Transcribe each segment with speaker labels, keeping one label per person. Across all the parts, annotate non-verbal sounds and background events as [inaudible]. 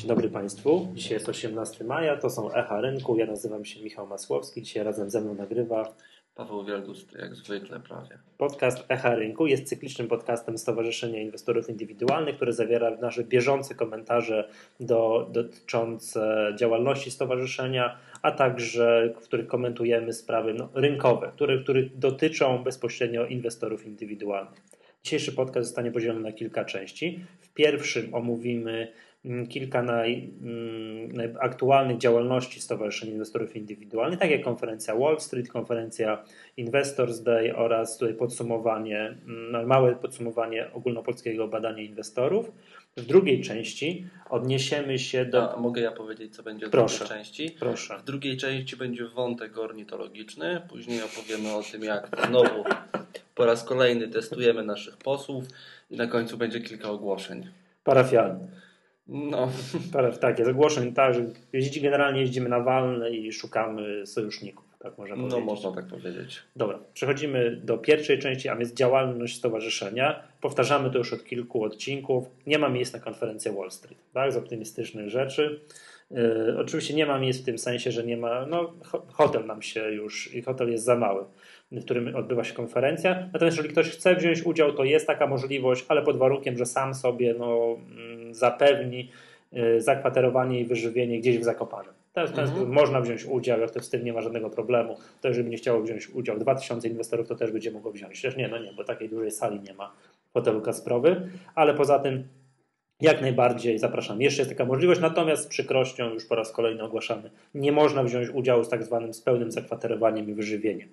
Speaker 1: Dzień dobry Państwu. Dzisiaj jest 18 maja, to są Echa Rynku. Ja nazywam się Michał Masłowski. Dzisiaj razem ze mną nagrywa
Speaker 2: Paweł Wielgust, jak zwykle prawie.
Speaker 1: Podcast Echa Rynku jest cyklicznym podcastem Stowarzyszenia Inwestorów Indywidualnych, który zawiera nasze bieżące komentarze do, dotyczące działalności stowarzyszenia, a także w których komentujemy sprawy no, rynkowe, które, które dotyczą bezpośrednio inwestorów indywidualnych. Dzisiejszy podcast zostanie podzielony na kilka części. W pierwszym omówimy kilka naj, mm, aktualnych działalności Stowarzyszeń Inwestorów Indywidualnych, tak jak konferencja Wall Street, konferencja Investors Day oraz tutaj podsumowanie, mm, no, małe podsumowanie ogólnopolskiego badania inwestorów. W drugiej części odniesiemy się do.
Speaker 2: A mogę ja powiedzieć, co będzie w
Speaker 1: Proszę.
Speaker 2: drugiej części?
Speaker 1: Proszę.
Speaker 2: W drugiej części będzie wątek ornitologiczny. Później opowiemy o tym, jak znowu po raz kolejny testujemy naszych posłów. I na końcu będzie kilka ogłoszeń.
Speaker 1: Parafialny.
Speaker 2: No, [laughs]
Speaker 1: Paraf, tak, jest ogłoszeń tak, że jeździ, generalnie jeździmy na walne i szukamy sojuszników. Tak można
Speaker 2: no można tak powiedzieć.
Speaker 1: Dobra, przechodzimy do pierwszej części, a więc działalność stowarzyszenia. Powtarzamy to już od kilku odcinków. Nie ma miejsc na konferencję Wall Street, tak, z optymistycznych rzeczy. Yy, oczywiście nie ma miejsc w tym sensie, że nie ma, no ho- hotel nam się już, i hotel jest za mały, w którym odbywa się konferencja. Natomiast jeżeli ktoś chce wziąć udział, to jest taka możliwość, ale pod warunkiem, że sam sobie no, mm, zapewni yy, zakwaterowanie i wyżywienie gdzieś w Zakopanem. To jest, to jest,
Speaker 2: Mhm.
Speaker 1: Można wziąć udział, jak to z tym nie ma żadnego problemu. To jeżeli nie chciało wziąć udział 2000 inwestorów, to też będzie mogło wziąć. Też nie, no nie, bo takiej dużej sali nie ma w hotelu Kasprowy, ale poza tym jak najbardziej zapraszam. Jeszcze jest taka możliwość, natomiast z przykrością już po raz kolejny ogłaszamy, nie można wziąć udziału z tak zwanym z pełnym zakwaterowaniem i wyżywieniem.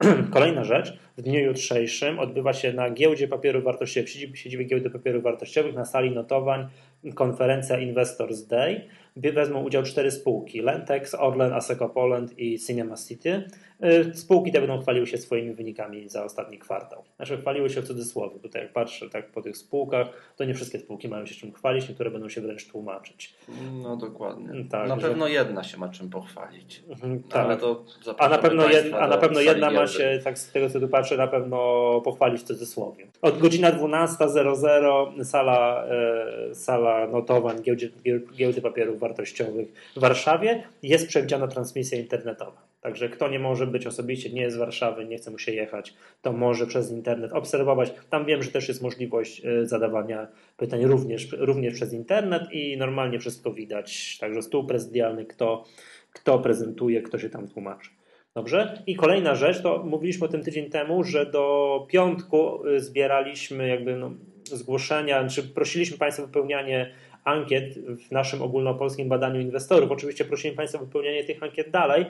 Speaker 1: [clears throat] Kolejna rzecz, w dniu jutrzejszym odbywa się na giełdzie papierów wartościowych, siedzibie, siedzibie giełdy papierów wartościowych na sali notowań konferencja Investors Day. Wezmą udział cztery spółki: Lentex, Orlen, Aseco Poland i Cinema City. Y, Spółki te będą chwaliły się swoimi wynikami za ostatni kwartał. Znaczy chwaliły się w cudzysłowie. Tutaj jak patrzę tak po tych spółkach, to nie wszystkie spółki mają się czym chwalić, niektóre będą się wręcz tłumaczyć.
Speaker 2: No dokładnie.
Speaker 1: Tak,
Speaker 2: na
Speaker 1: że-
Speaker 2: pewno jedna się ma czym pochwalić.
Speaker 1: Mhm,
Speaker 2: Ale
Speaker 1: tak.
Speaker 2: to
Speaker 1: A na pewno, jed, a na pewno jedna ma się, tak z tego co tu patrzę, na pewno pochwalić w cudzysłowie. Od godzina 12.00 sala, e, sala notowań giełdzie, giełdy papierów wartościowych w Warszawie jest przewidziana transmisja internetowa. Także kto nie może być osobiście, nie jest z Warszawy, nie chce mu się jechać, to może przez internet obserwować. Tam wiem, że też jest możliwość e, zadawania pytań również, również przez internet i normalnie wszystko widać. Także stół prezydialny, kto, kto prezentuje, kto się tam tłumaczy. Dobrze? I kolejna rzecz, to mówiliśmy o tym tydzień temu, że do piątku y, zbieraliśmy jakby no, zgłoszenia, czy prosiliśmy Państwa o wypełnianie ankiet w naszym ogólnopolskim badaniu inwestorów. Oczywiście prosimy Państwa o wypełnianie tych ankiet dalej,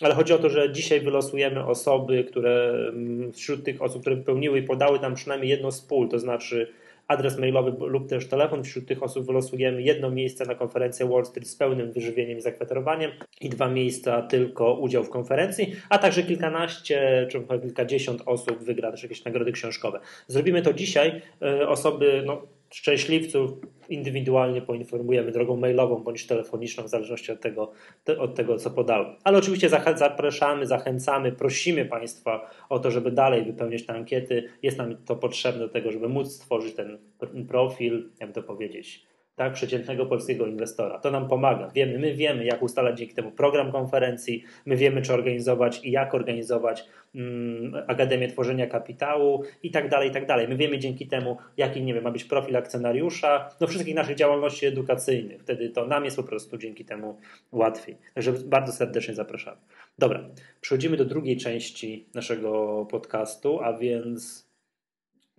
Speaker 1: ale chodzi o to, że dzisiaj wylosujemy osoby, które mm, wśród tych osób, które wypełniły i podały nam przynajmniej jedno z pól, to znaczy adres mailowy lub też telefon. Wśród tych osób wylosujemy jedno miejsce na konferencję Wall Street z pełnym wyżywieniem i zakwaterowaniem i dwa miejsca tylko udział w konferencji, a także kilkanaście czy kilkadziesiąt osób wygra też jakieś nagrody książkowe. Zrobimy to dzisiaj. E, Osoby, no, szczęśliwców indywidualnie poinformujemy drogą mailową bądź telefoniczną, w zależności od tego, te- od tego co podały. Ale oczywiście zapraszamy, zachęcamy, prosimy Państwa o to, żeby dalej wypełniać te ankiety. Jest nam to potrzebne do tego, żeby móc stworzyć ten pr- profil, jakby to powiedzieć, tak, przeciętnego polskiego inwestora. To nam pomaga. Wiemy, my wiemy, jak ustalać dzięki temu program konferencji, my wiemy, czy organizować i jak organizować mm, Akademię Tworzenia Kapitału i tak dalej, i tak dalej. My wiemy dzięki temu, jaki, nie wiem, ma być profil akcjonariusza, no wszystkich naszych działalności edukacyjnych. Wtedy to nam jest po prostu dzięki temu łatwiej. Także bardzo serdecznie zapraszamy. Dobra, przechodzimy do drugiej części naszego podcastu, a więc...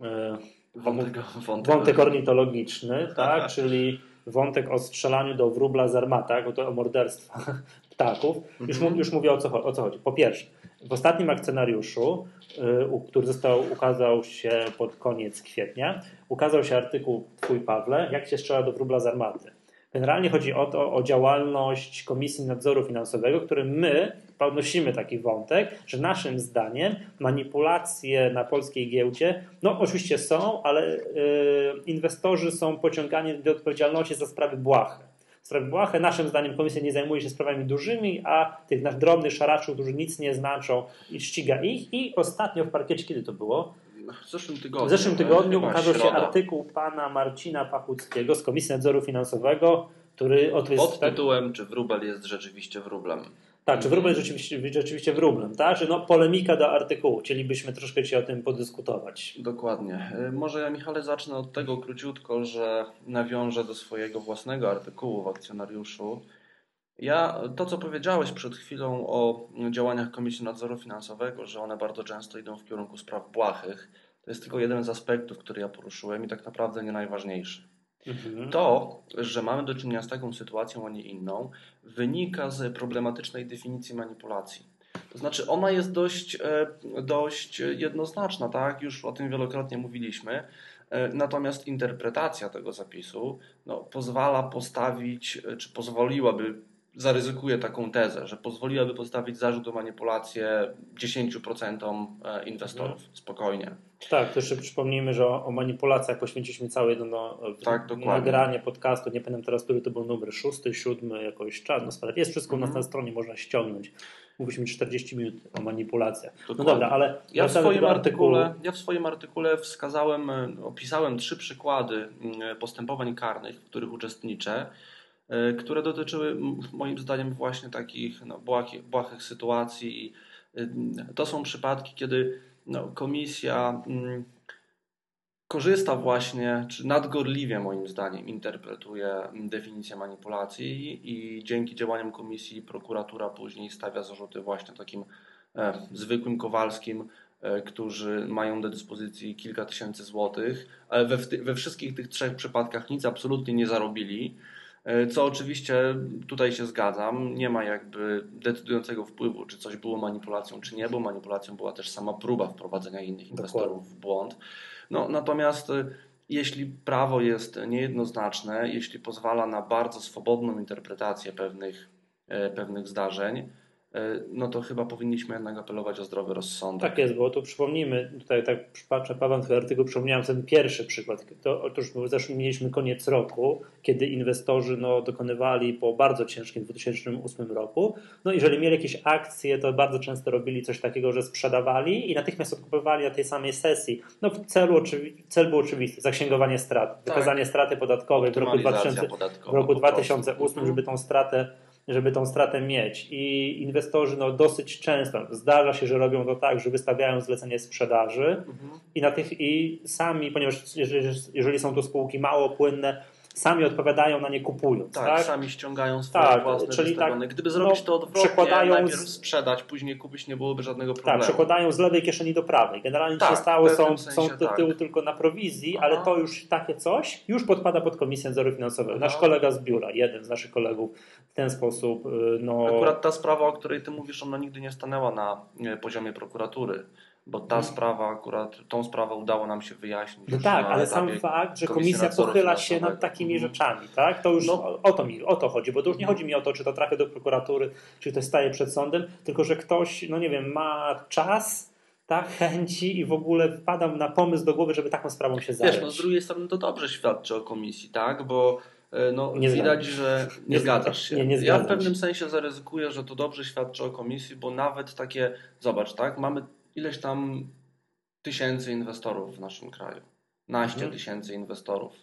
Speaker 1: e,
Speaker 2: Wątek, wątek,
Speaker 1: Wątek ornitologiczny, [laughs] tak, czyli wątek o strzelaniu do wróbla z armatach, bo to o morderstwa [laughs] ptaków. Już, mu- już mówię o co, o co chodzi. Po pierwsze, w ostatnim akcjonariuszu, y, który został, ukazał się pod koniec kwietnia, ukazał się artykuł Twój Pawle, jak się strzela do wróbla z armaty. Generalnie chodzi o to, o działalność Komisji Nadzoru Finansowego, którym my podnosimy taki wątek, że naszym zdaniem manipulacje na polskiej giełdzie, no oczywiście są, ale y, inwestorzy są pociągani do odpowiedzialności za sprawy błahe. Sprawy błahe, naszym zdaniem komisja nie zajmuje się sprawami dużymi, a tych drobnych szaraczów, którzy nic nie znaczą ściga ich. I ostatnio w parkiecie, kiedy to było?
Speaker 2: W zeszłym tygodniu.
Speaker 1: W zeszłym tygodniu ukazał się artykuł pana Marcina Pachuckiego z Komisji Nadzoru Finansowego który od
Speaker 2: Pod tytułem, czy wróbel jest rzeczywiście wróblem.
Speaker 1: Tak, czy wróbel jest rzeczywiście, rzeczywiście wróblem, tak? Że no, polemika do artykułu. Chcielibyśmy troszkę Ci o tym podyskutować.
Speaker 2: Dokładnie. Y, może ja, Michale, zacznę od tego króciutko, że nawiążę do swojego własnego artykułu w akcjonariuszu. Ja, to co powiedziałeś przed chwilą o działaniach Komisji Nadzoru Finansowego, że one bardzo często idą w kierunku spraw błahych, to jest tylko jeden z aspektów, który ja poruszyłem i tak naprawdę nie najważniejszy. Mhm. To, że mamy do czynienia z taką sytuacją, a nie inną, wynika z problematycznej definicji manipulacji. To znaczy, ona jest dość, e, dość jednoznaczna, tak? Już o tym wielokrotnie mówiliśmy. E, natomiast interpretacja tego zapisu no, pozwala postawić, e, czy pozwoliłaby zaryzykuję taką tezę, że pozwoliłaby postawić zarzut o manipulację 10% e, inwestorów. Mhm. Spokojnie.
Speaker 1: Tak, to jeszcze przypomnijmy, że o, o manipulacjach poświęciliśmy całe jedno no, tak, nagranie podcastu. Nie pamiętam teraz, który to był numer, szósty, siódmy, jakoś czas. No, jest wszystko mm. na stronie, można ściągnąć. Mówiliśmy 40 minut o manipulacjach. No dokładnie. No dobra, ale
Speaker 2: ja w, swoim artykule, ja w swoim artykule wskazałem, e, opisałem trzy przykłady mm, postępowań karnych, w których uczestniczę E, które dotyczyły moim zdaniem właśnie takich no, błahych, błahych sytuacji. Y, to są przypadki, kiedy no, komisja mm, korzysta właśnie, czy nadgorliwie moim zdaniem interpretuje definicję manipulacji i dzięki działaniom komisji prokuratura później stawia zarzuty właśnie takim e, zwykłym Kowalskim, e, którzy mają do dyspozycji kilka tysięcy złotych, ale we, we wszystkich tych trzech przypadkach nic absolutnie nie zarobili. E, co oczywiście tutaj się zgadzam, nie ma jakby decydującego wpływu, czy coś było manipulacją, czy nie, bo manipulacją była też sama próba wprowadzenia innych inwestorów w błąd. No, natomiast e, jeśli prawo jest niejednoznaczne, jeśli pozwala na bardzo swobodną interpretację pewnych, e, pewnych zdarzeń, no to chyba powinniśmy jednak apelować o zdrowy rozsądek.
Speaker 1: Tak jest, bo tu przypomnijmy, tutaj tak patrzę Paweł twój artykuł, przypomniałem ten pierwszy przykład. To, otóż zeszły mieliśmy koniec roku, kiedy inwestorzy no, dokonywali po bardzo ciężkim 2008 roku. No jeżeli mieli jakieś akcje, to bardzo często robili coś takiego, że sprzedawali i natychmiast odkupywali na tej samej sesji. No w celu cel był oczywisty, zaksięgowanie strat, tak. wykazanie straty podatkowej w roku, 2000, w roku 2008, żeby tą stratę żeby tą stratę mieć. I inwestorzy no, dosyć często zdarza się, że robią to tak, że wystawiają zlecenie sprzedaży mhm. i, na tych, i sami, ponieważ jeżeli, jeżeli są to spółki mało płynne, sami odpowiadają na nie kupując. Tak, tak?
Speaker 2: sami ściągają swoje tak, własne czyli tak, Gdyby zrobić no, to odwrotnie, przekładają najpierw sprzedać, później kupić, nie byłoby żadnego tak, problemu.
Speaker 1: Tak, przekładają z lewej kieszeni do prawej. Generalnie tak, się stało, są, są tytuły tak. tylko na prowizji, Aha. ale to już takie coś już podpada pod Komisję Nadzoru Finansowego. Nasz kolega z biura, jeden z naszych kolegów w ten sposób. Y, no...
Speaker 2: Akurat ta sprawa, o której ty mówisz, ona nigdy nie stanęła na poziomie prokuratury bo ta hmm. sprawa akurat, tą sprawę udało nam się wyjaśnić.
Speaker 1: No tak, ale sam fakt, że komisja pochyla się nad takimi hmm. rzeczami, tak? To już no. o, to mi o to chodzi, bo to już nie chodzi mi o to, czy to trafia do prokuratury, czy to staje przed sądem, tylko że ktoś, no nie wiem, ma czas, tak, chęci i w ogóle wpada na pomysł do głowy, żeby taką sprawą się zająć.
Speaker 2: Wiesz, no z drugiej strony to dobrze świadczy o komisji, tak? Bo e, no, nie widać, że nie, nie zgadzasz się. Nie, nie ja w pewnym sensie zaryzykuję, że to dobrze świadczy o komisji, bo nawet takie, zobacz, tak, mamy ileś tam tysięcy inwestorów w naszym kraju. Naście mhm. tysięcy inwestorów.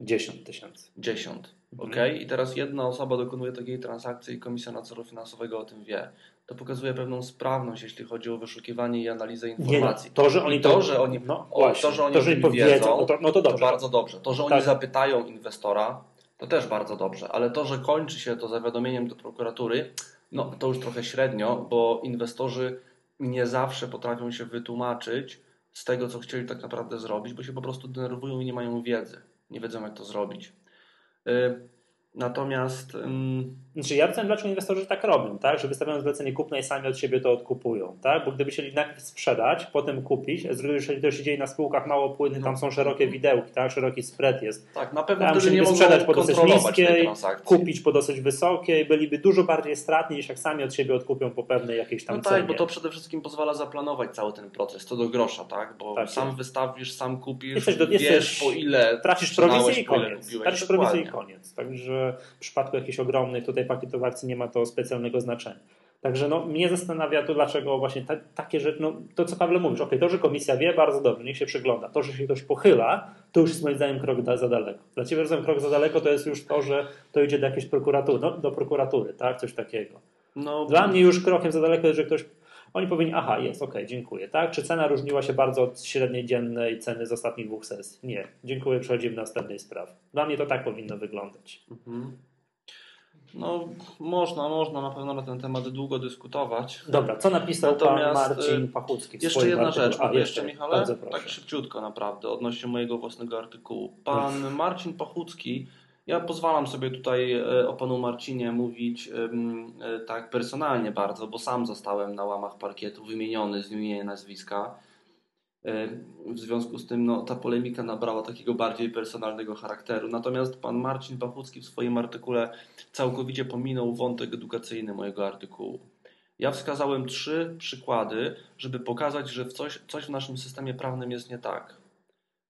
Speaker 1: Dziesiąt tysięcy.
Speaker 2: Dziesiąt. Mhm. Ok? I teraz jedna osoba dokonuje takiej transakcji i Komisja Nadzoru Finansowego o tym wie. To pokazuje pewną sprawność, jeśli chodzi o wyszukiwanie i analizę informacji.
Speaker 1: Nie, to, że oni
Speaker 2: to, to, że oni, no, o, to, że oni to, że powiedzą, no to, no to, dobrze. to bardzo dobrze. To, że oni tak. zapytają inwestora, to też bardzo dobrze. Ale to, że kończy się to zawiadomieniem do prokuratury, no to już trochę średnio, bo inwestorzy nie zawsze potrafią się wytłumaczyć z tego, co chcieli tak naprawdę zrobić, bo się po prostu denerwują i nie mają wiedzy. Nie wiedzą, jak to zrobić. Y, Natomiast.
Speaker 1: Znaczy ja rozumiem, dlaczego inwestorzy tak robią, tak? Że wystawiają zlecenie kupne i sami od siebie to odkupują, tak? Bo gdyby chcieli najpierw sprzedać, potem kupić, jeżeli to się dzieje na spółkach mało płynnych, tam są szerokie widełki, tak? Szeroki spread jest.
Speaker 2: Tak, na pewno tam nie sprzedać po dosyć niskiej,
Speaker 1: kupić po dosyć wysokiej, byliby dużo bardziej stratni niż jak sami od siebie odkupią po pewnej jakiejś tam
Speaker 2: no
Speaker 1: cenie.
Speaker 2: tak, bo to przede wszystkim pozwala zaplanować cały ten proces, to do grosza, tak? Bo tak, sam wystawisz, sam kupisz, jesteś do, jesteś, wiesz po ile
Speaker 1: tracisz prowizję i koniec. Tracisz prowizję i koniec. Także w przypadku jakichś ogromnych tutaj pakietów akcji nie ma to specjalnego znaczenia. Także no, mnie zastanawia to, dlaczego właśnie ta, takie rzeczy, no to co Pawle mówisz, ok, to, że komisja wie, bardzo dobrze, niech się przygląda. To, że się ktoś pochyla, to już jest moim zdaniem krok za daleko. Dla Ciebie rozumiem, krok za daleko to jest już to, że to idzie do jakiejś prokuratury, no, do prokuratury, tak, coś takiego. No, Dla mnie już krokiem za daleko jest, że ktoś oni powinni, aha, jest, ok, dziękuję. Tak? Czy cena różniła się bardzo od średniej dziennej ceny z ostatnich dwóch sesji? Nie. Dziękuję, przechodzimy do następnej sprawy. Dla mnie to tak powinno wyglądać. Mhm.
Speaker 2: No, można, można na pewno na ten temat długo dyskutować.
Speaker 1: Dobra, co napisał Natomiast, pan Marcin y, Pachucki? W
Speaker 2: jeszcze jedna rzecz, A, jeszcze Michale, tak szybciutko naprawdę, odnośnie mojego własnego artykułu. Pan Marcin Pachucki ja pozwalam sobie tutaj e, o panu Marcinie mówić e, tak personalnie bardzo, bo sam zostałem na łamach parkietu wymieniony z imienia nazwiska. E, w związku z tym no, ta polemika nabrała takiego bardziej personalnego charakteru. Natomiast pan Marcin Pachucki w swoim artykule całkowicie pominął wątek edukacyjny mojego artykułu. Ja wskazałem trzy przykłady, żeby pokazać, że coś, coś w naszym systemie prawnym jest nie tak.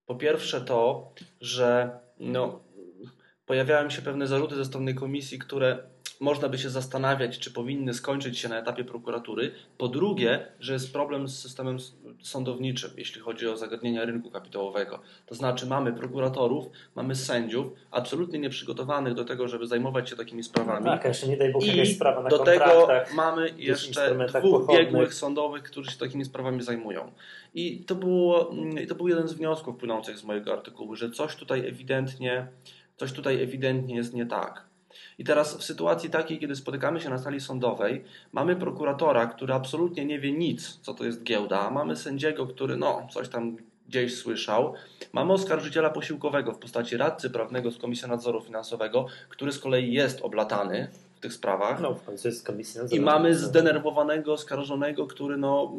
Speaker 2: Po pierwsze to, że no, pojawiają się pewne zarzuty ze strony komisji, które można by się zastanawiać, czy powinny skończyć się na etapie prokuratury. Po drugie, że jest problem z systemem sądowniczym, jeśli chodzi o zagadnienia rynku kapitałowego. To znaczy mamy prokuratorów, mamy sędziów, absolutnie nieprzygotowanych do tego, żeby zajmować się takimi sprawami.
Speaker 1: Tak, jeszcze nie daj Bóg
Speaker 2: I
Speaker 1: sprawa na
Speaker 2: do tego mamy jeszcze dwóch biegłych sądowych, którzy się takimi sprawami zajmują. I to, było, to był jeden z wniosków płynących z mojego artykułu, że coś tutaj ewidentnie Coś tutaj ewidentnie jest nie tak. I teraz w sytuacji takiej, kiedy spotykamy się na sali sądowej, mamy prokuratora, który absolutnie nie wie nic, co to jest giełda, mamy sędziego, który no, coś tam gdzieś słyszał, mamy oskarżyciela posiłkowego w postaci radcy prawnego z Komisji Nadzoru Finansowego, który z kolei jest oblatany tych sprawach.
Speaker 1: No, w końcu jest komisja.
Speaker 2: I mamy zdenerwowanego oskarżonego, który no...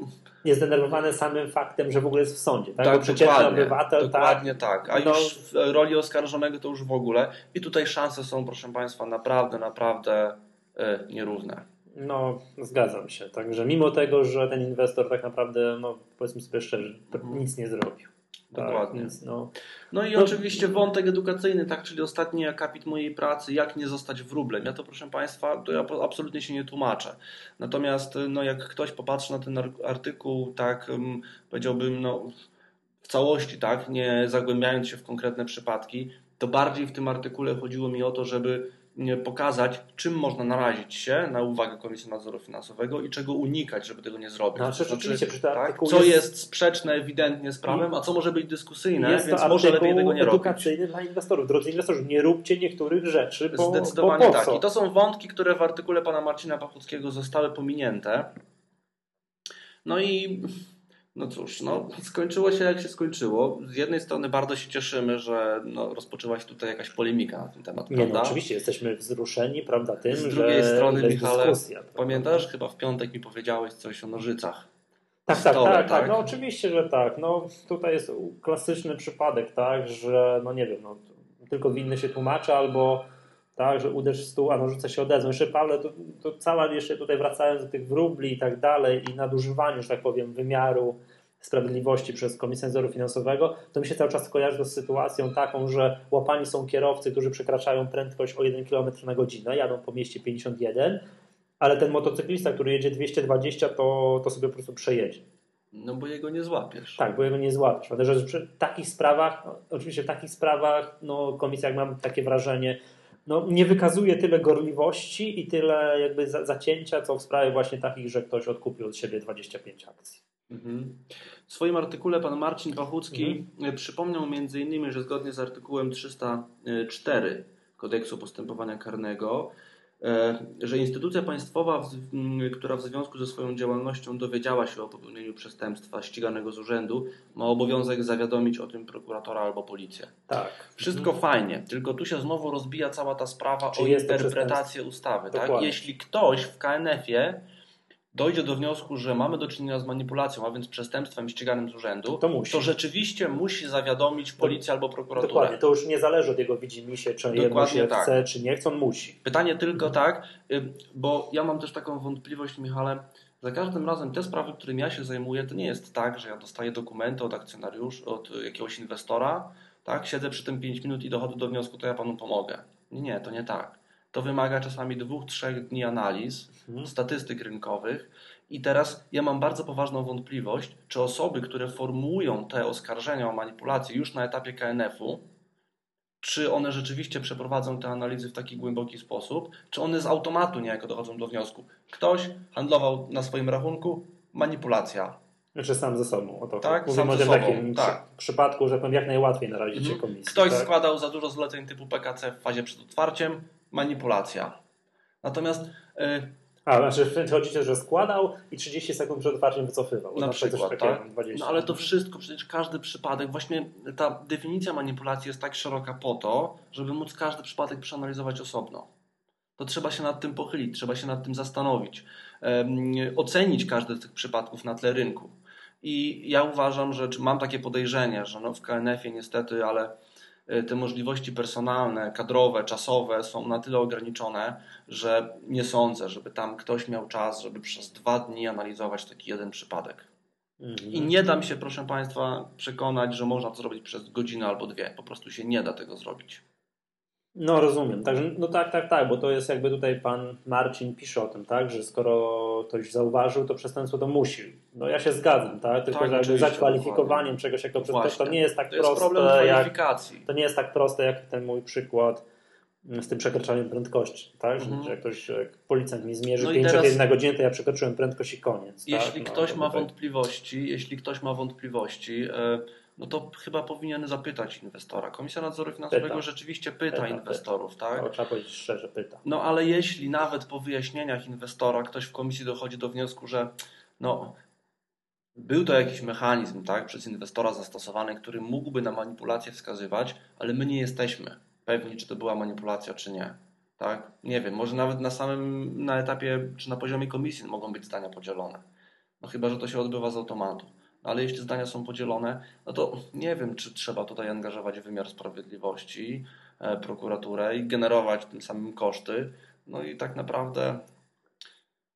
Speaker 1: Jest zdenerwowany samym faktem, że w ogóle jest w sądzie. Tak, tak przeciętny obywatel.
Speaker 2: Tak. Dokładnie tak. tak. A no... już w roli oskarżonego to już w ogóle. I tutaj szanse są, proszę Państwa, naprawdę, naprawdę e, nierówne.
Speaker 1: No, zgadzam się. Także mimo tego, że ten inwestor tak naprawdę, no powiedzmy sobie szczerze, mhm. nic nie zrobił.
Speaker 2: Dokładnie. Tak, no. no i no. oczywiście wątek edukacyjny, tak, czyli ostatni akapit mojej pracy, jak nie zostać wróblem. Ja to proszę Państwa, to ja absolutnie się nie tłumaczę. Natomiast no, jak ktoś popatrzy na ten artykuł, tak powiedziałbym, no, w całości, tak, nie zagłębiając się w konkretne przypadki, to bardziej w tym artykule chodziło mi o to, żeby pokazać, czym można narazić się na uwagę Komisji Nadzoru Finansowego i czego unikać, żeby tego nie zrobić.
Speaker 1: No, znaczy,
Speaker 2: znaczy, tak? Co jest... jest... sprzeczne ewidentnie z prawem, a co może być dyskusyjne,
Speaker 1: jest
Speaker 2: więc może lepiej tego nie robić.
Speaker 1: edukacyjny dla inwestorów. Drodzy inwestorzy, nie róbcie niektórych rzeczy, bo
Speaker 2: Zdecydowanie
Speaker 1: bo
Speaker 2: tak. I to są wątki, które w artykule pana Marcina Pachuckiego zostały pominięte. No i no cóż, no, skończyło się jak się skończyło. Z jednej strony bardzo się cieszymy, że no, rozpoczęła się tutaj jakaś polemika na ten temat.
Speaker 1: Nie, no, oczywiście jesteśmy wzruszeni prawda, tym,
Speaker 2: Z drugiej
Speaker 1: że
Speaker 2: strony, Michale, dyskusja, pamiętasz, chyba w piątek mi powiedziałeś coś o nożycach.
Speaker 1: Tak, tak, tak, tak, tak, no oczywiście, że tak. No, tutaj jest klasyczny przypadek, tak, że no nie wiem, no, tylko winny się tłumaczy albo tak, że uderz w stół, a nożyce się odezwą. Jeszcze Pawle, to, to cała jeszcze tutaj wracając do tych wróbli i tak dalej i nadużywaniu, że tak powiem, wymiaru sprawiedliwości przez Komisję Nadzoru Finansowego, to mi się cały czas kojarzy z sytuacją taką, że łapani są kierowcy, którzy przekraczają prędkość o 1 km na godzinę, jadą po mieście 51, ale ten motocyklista, który jedzie 220, to, to sobie po prostu przejedzie.
Speaker 2: No bo jego nie złapiesz.
Speaker 1: Tak, bo jego nie złapiesz. Dlatego, że przy takich sprawach, no, oczywiście w takich sprawach, no komisja, jak mam takie wrażenie, no, nie wykazuje tyle gorliwości i tyle jakby zacięcia, co w sprawie właśnie takich, że ktoś odkupił od siebie 25 akcji. Mhm.
Speaker 2: W swoim artykule pan Marcin Pachucki mhm. przypomniał między innymi, że zgodnie z artykułem 304 Kodeksu Postępowania Karnego że instytucja państwowa, która w związku ze swoją działalnością dowiedziała się o popełnieniu przestępstwa ściganego z urzędu, ma obowiązek zawiadomić o tym prokuratora albo policję.
Speaker 1: Tak.
Speaker 2: Wszystko mhm. fajnie, tylko tu się znowu rozbija cała ta sprawa Czy o interpretację ustawy. Tak? Jeśli ktoś w KNF-ie dojdzie do wniosku, że mamy do czynienia z manipulacją, a więc przestępstwem ściganym z urzędu, to, musi. to rzeczywiście musi zawiadomić policję albo prokuraturę.
Speaker 1: Dokładnie, to już nie zależy od jego widzimisię, czy jemu się tak. chce, czy nie chce, on musi.
Speaker 2: Pytanie tylko tak, y, bo ja mam też taką wątpliwość, Michale, za każdym razem te sprawy, którymi ja się zajmuję, to nie jest tak, że ja dostaję dokumenty od akcjonariuszy, od jakiegoś inwestora, tak, siedzę przy tym 5 minut i dochodzę do wniosku, to ja panu pomogę. Nie, nie, to nie tak. To wymaga czasami dwóch, trzech dni analiz, mhm. statystyk rynkowych. I teraz ja mam bardzo poważną wątpliwość, czy osoby, które formułują te oskarżenia o manipulację już na etapie KNF-u, czy one rzeczywiście przeprowadzą te analizy w taki głęboki sposób, czy one z automatu niejako dochodzą do wniosku. Ktoś handlował na swoim rachunku, manipulacja.
Speaker 1: Znaczy sam ze sobą. O to
Speaker 2: tak, Mówimy sam o tym takim tak.
Speaker 1: przypadku, że jak najłatwiej narazić mhm. się komisji.
Speaker 2: Ktoś
Speaker 1: tak?
Speaker 2: składał za dużo zleceń typu PKC w fazie przed otwarciem, manipulacja. Natomiast... Yy,
Speaker 1: a, znaczy chodzi że składał i 30 sekund przed otwarciem wycofywał.
Speaker 2: Na, na przykład, tak? No ale to wszystko, przecież każdy przypadek, właśnie ta definicja manipulacji jest tak szeroka po to, żeby móc każdy przypadek przeanalizować osobno. To trzeba się nad tym pochylić, trzeba się nad tym zastanowić, um, ocenić każdy z tych przypadków na tle rynku. I ja uważam, że, czy mam takie podejrzenie, że no w KNF-ie niestety, ale te możliwości personalne, kadrowe, czasowe są na tyle ograniczone, że nie sądzę, żeby tam ktoś miał czas, żeby przez dwa dni analizować taki jeden przypadek. Mhm. I nie da mi się, proszę Państwa, przekonać, że można to zrobić przez godzinę albo dwie. Po prostu się nie da tego zrobić.
Speaker 1: No rozumiem. Także, no tak, tak, tak, bo to jest jakby tutaj pan Marcin pisze o tym, tak, że skoro ktoś zauważył, to przestępstwo to musi. No ja się zgadzam, tak, tylko tak, jakby zakwalifikowaniem czegoś jako przestępstwo to nie jest tak
Speaker 2: to
Speaker 1: proste.
Speaker 2: Jest problem kwalifikacji.
Speaker 1: Jak, to nie jest tak proste jak ten mój przykład z tym przekraczaniem prędkości, tak? Mhm. Że, że ktoś, jak policjant mi zmierzy no 5 teraz, na godzinę, to ja przekroczyłem prędkość i koniec.
Speaker 2: Jeśli
Speaker 1: tak?
Speaker 2: ktoś no, ma tutaj... wątpliwości, jeśli ktoś ma wątpliwości, e, no to chyba powinien zapytać inwestora. Komisja Nadzoru Finansowego pyta. rzeczywiście pyta, pyta inwestorów, pyta. tak?
Speaker 1: To trzeba powiedzieć szczerze, pyta.
Speaker 2: No ale jeśli nawet po wyjaśnieniach inwestora ktoś w komisji dochodzi do wniosku, że no, był to jakiś mechanizm tak, przez inwestora zastosowany, który mógłby na manipulację wskazywać, ale my nie jesteśmy pewni, czy to była manipulacja, czy nie. Tak? Nie wiem, może nawet na samym na etapie, czy na poziomie komisji mogą być zdania podzielone. No chyba, że to się odbywa z automatu ale jeśli zdania są podzielone, no to nie wiem, czy trzeba tutaj angażować wymiar sprawiedliwości, e, prokuraturę i generować tym samym koszty. No i tak naprawdę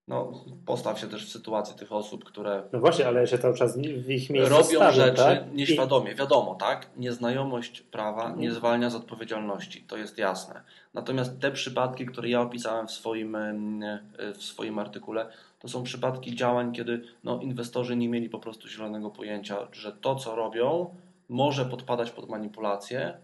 Speaker 2: no, postaw się też w sytuacji tych osób, które.
Speaker 1: No właśnie, ale się cały czas w ich miejscu
Speaker 2: robią rzeczy
Speaker 1: tak?
Speaker 2: nieświadomie. Wiadomo, tak? Nieznajomość prawa nie zwalnia z odpowiedzialności, to jest jasne. Natomiast te przypadki, które ja opisałem w swoim, w swoim artykule, to są przypadki działań, kiedy no, inwestorzy nie mieli po prostu zielonego pojęcia, że to, co robią, może podpadać pod manipulację